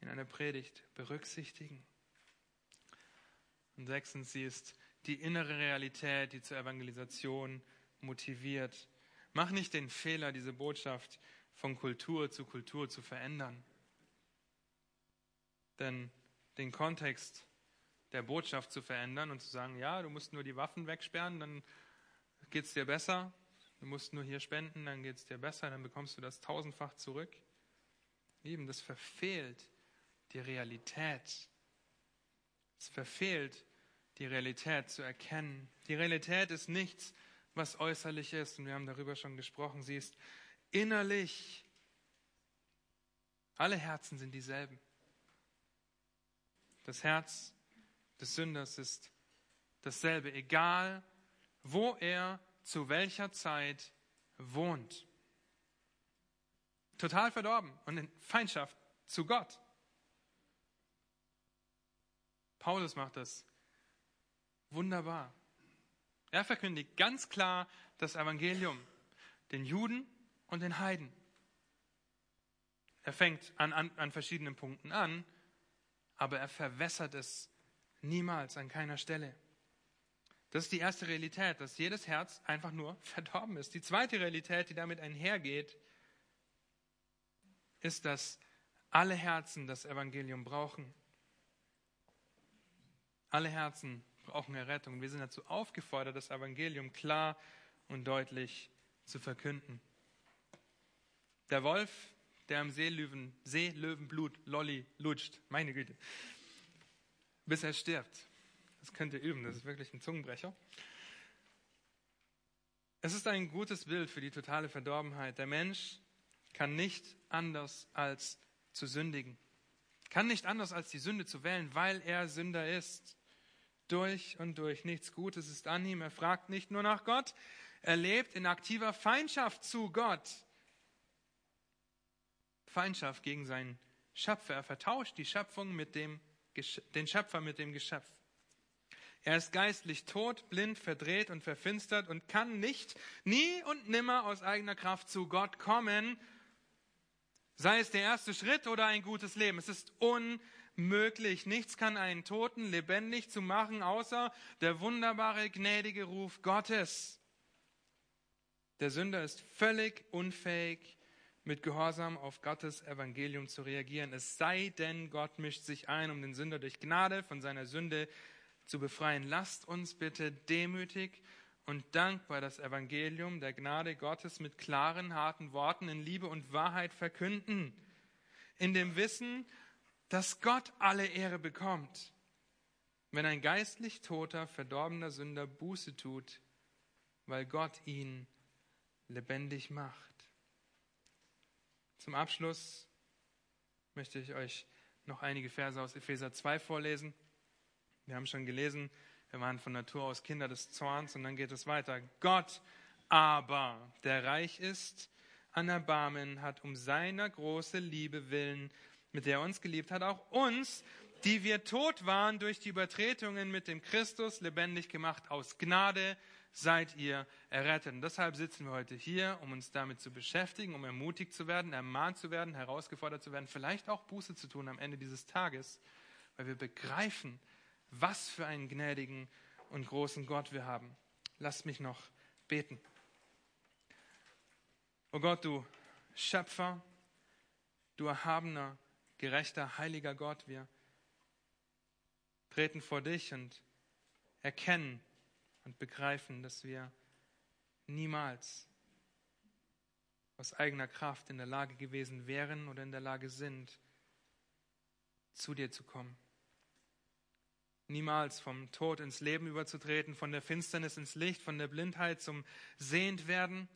in einer Predigt berücksichtigen. Und sechstens, sie ist die innere Realität, die zur Evangelisation motiviert. Mach nicht den Fehler, diese Botschaft von Kultur zu Kultur zu verändern. Denn den Kontext der Botschaft zu verändern und zu sagen, ja, du musst nur die Waffen wegsperren, dann geht es dir besser. Du musst nur hier spenden, dann geht es dir besser, dann bekommst du das tausendfach zurück. Eben, das verfehlt die Realität es verfehlt, die Realität zu erkennen. Die Realität ist nichts, was äußerlich ist, und wir haben darüber schon gesprochen, sie ist innerlich. Alle Herzen sind dieselben. Das Herz des Sünders ist dasselbe, egal wo er zu welcher Zeit wohnt. Total verdorben und in Feindschaft zu Gott. Paulus macht das wunderbar. Er verkündigt ganz klar das Evangelium den Juden und den Heiden. Er fängt an, an, an verschiedenen Punkten an, aber er verwässert es niemals an keiner Stelle. Das ist die erste Realität, dass jedes Herz einfach nur verdorben ist. Die zweite Realität, die damit einhergeht, ist, dass alle Herzen das Evangelium brauchen. Alle Herzen brauchen Errettung. Wir sind dazu aufgefordert, das Evangelium klar und deutlich zu verkünden. Der Wolf, der am Seelöwen, Seelöwenblut Lolli lutscht, meine Güte, bis er stirbt. Das könnt ihr üben, das ist wirklich ein Zungenbrecher. Es ist ein gutes Bild für die totale Verdorbenheit. Der Mensch kann nicht anders als zu sündigen. Kann nicht anders als die Sünde zu wählen, weil er Sünder ist durch und durch. Nichts Gutes ist an ihm. Er fragt nicht nur nach Gott, er lebt in aktiver Feindschaft zu Gott. Feindschaft gegen seinen Schöpfer. Er vertauscht die Schöpfung mit dem, den Schöpfer mit dem Geschöpf. Er ist geistlich tot, blind, verdreht und verfinstert und kann nicht, nie und nimmer aus eigener Kraft zu Gott kommen, sei es der erste Schritt oder ein gutes Leben. Es ist unmöglich möglich. Nichts kann einen Toten lebendig zu machen, außer der wunderbare, gnädige Ruf Gottes. Der Sünder ist völlig unfähig, mit Gehorsam auf Gottes Evangelium zu reagieren. Es sei denn, Gott mischt sich ein, um den Sünder durch Gnade von seiner Sünde zu befreien. Lasst uns bitte demütig und dankbar das Evangelium der Gnade Gottes mit klaren, harten Worten in Liebe und Wahrheit verkünden, in dem Wissen, dass Gott alle Ehre bekommt. Wenn ein geistlich toter, verdorbener Sünder Buße tut, weil Gott ihn lebendig macht. Zum Abschluss möchte ich euch noch einige Verse aus Epheser 2 vorlesen. Wir haben schon gelesen, wir waren von Natur aus Kinder des Zorns und dann geht es weiter. Gott aber, der reich ist an Erbarmen, hat um seiner große Liebe willen, mit der er uns geliebt hat, auch uns, die wir tot waren durch die Übertretungen mit dem Christus, lebendig gemacht aus Gnade, seid ihr errettet. Und deshalb sitzen wir heute hier, um uns damit zu beschäftigen, um ermutigt zu werden, ermahnt zu werden, herausgefordert zu werden, vielleicht auch Buße zu tun am Ende dieses Tages, weil wir begreifen, was für einen gnädigen und großen Gott wir haben. Lasst mich noch beten. O Gott, du Schöpfer, du erhabener, gerechter, heiliger Gott, wir treten vor dich und erkennen und begreifen, dass wir niemals aus eigener Kraft in der Lage gewesen wären oder in der Lage sind, zu dir zu kommen niemals vom Tod ins Leben überzutreten, von der Finsternis ins Licht, von der Blindheit zum Sehendwerden,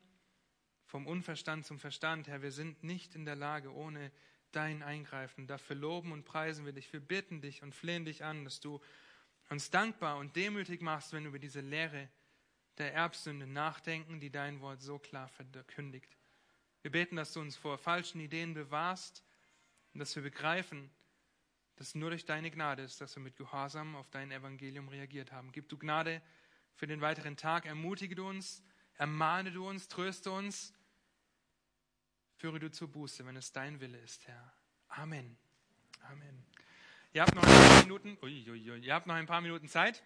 vom Unverstand zum Verstand. Herr, wir sind nicht in der Lage, ohne dein Eingreifen. Dafür loben und preisen wir dich. Wir bitten dich und flehen dich an, dass du uns dankbar und demütig machst, wenn wir über diese Lehre der Erbsünde nachdenken, die dein Wort so klar verkündigt. Wir beten, dass du uns vor falschen Ideen bewahrst und dass wir begreifen, dass nur durch deine Gnade ist, dass wir mit Gehorsam auf dein Evangelium reagiert haben. Gib du Gnade für den weiteren Tag, ermutige du uns, ermahne du uns, tröste uns, führe du zur Buße, wenn es dein Wille ist, Herr. Amen. Amen. Ihr habt noch ein paar Minuten, ui, ui, ui, ihr habt noch ein paar Minuten Zeit.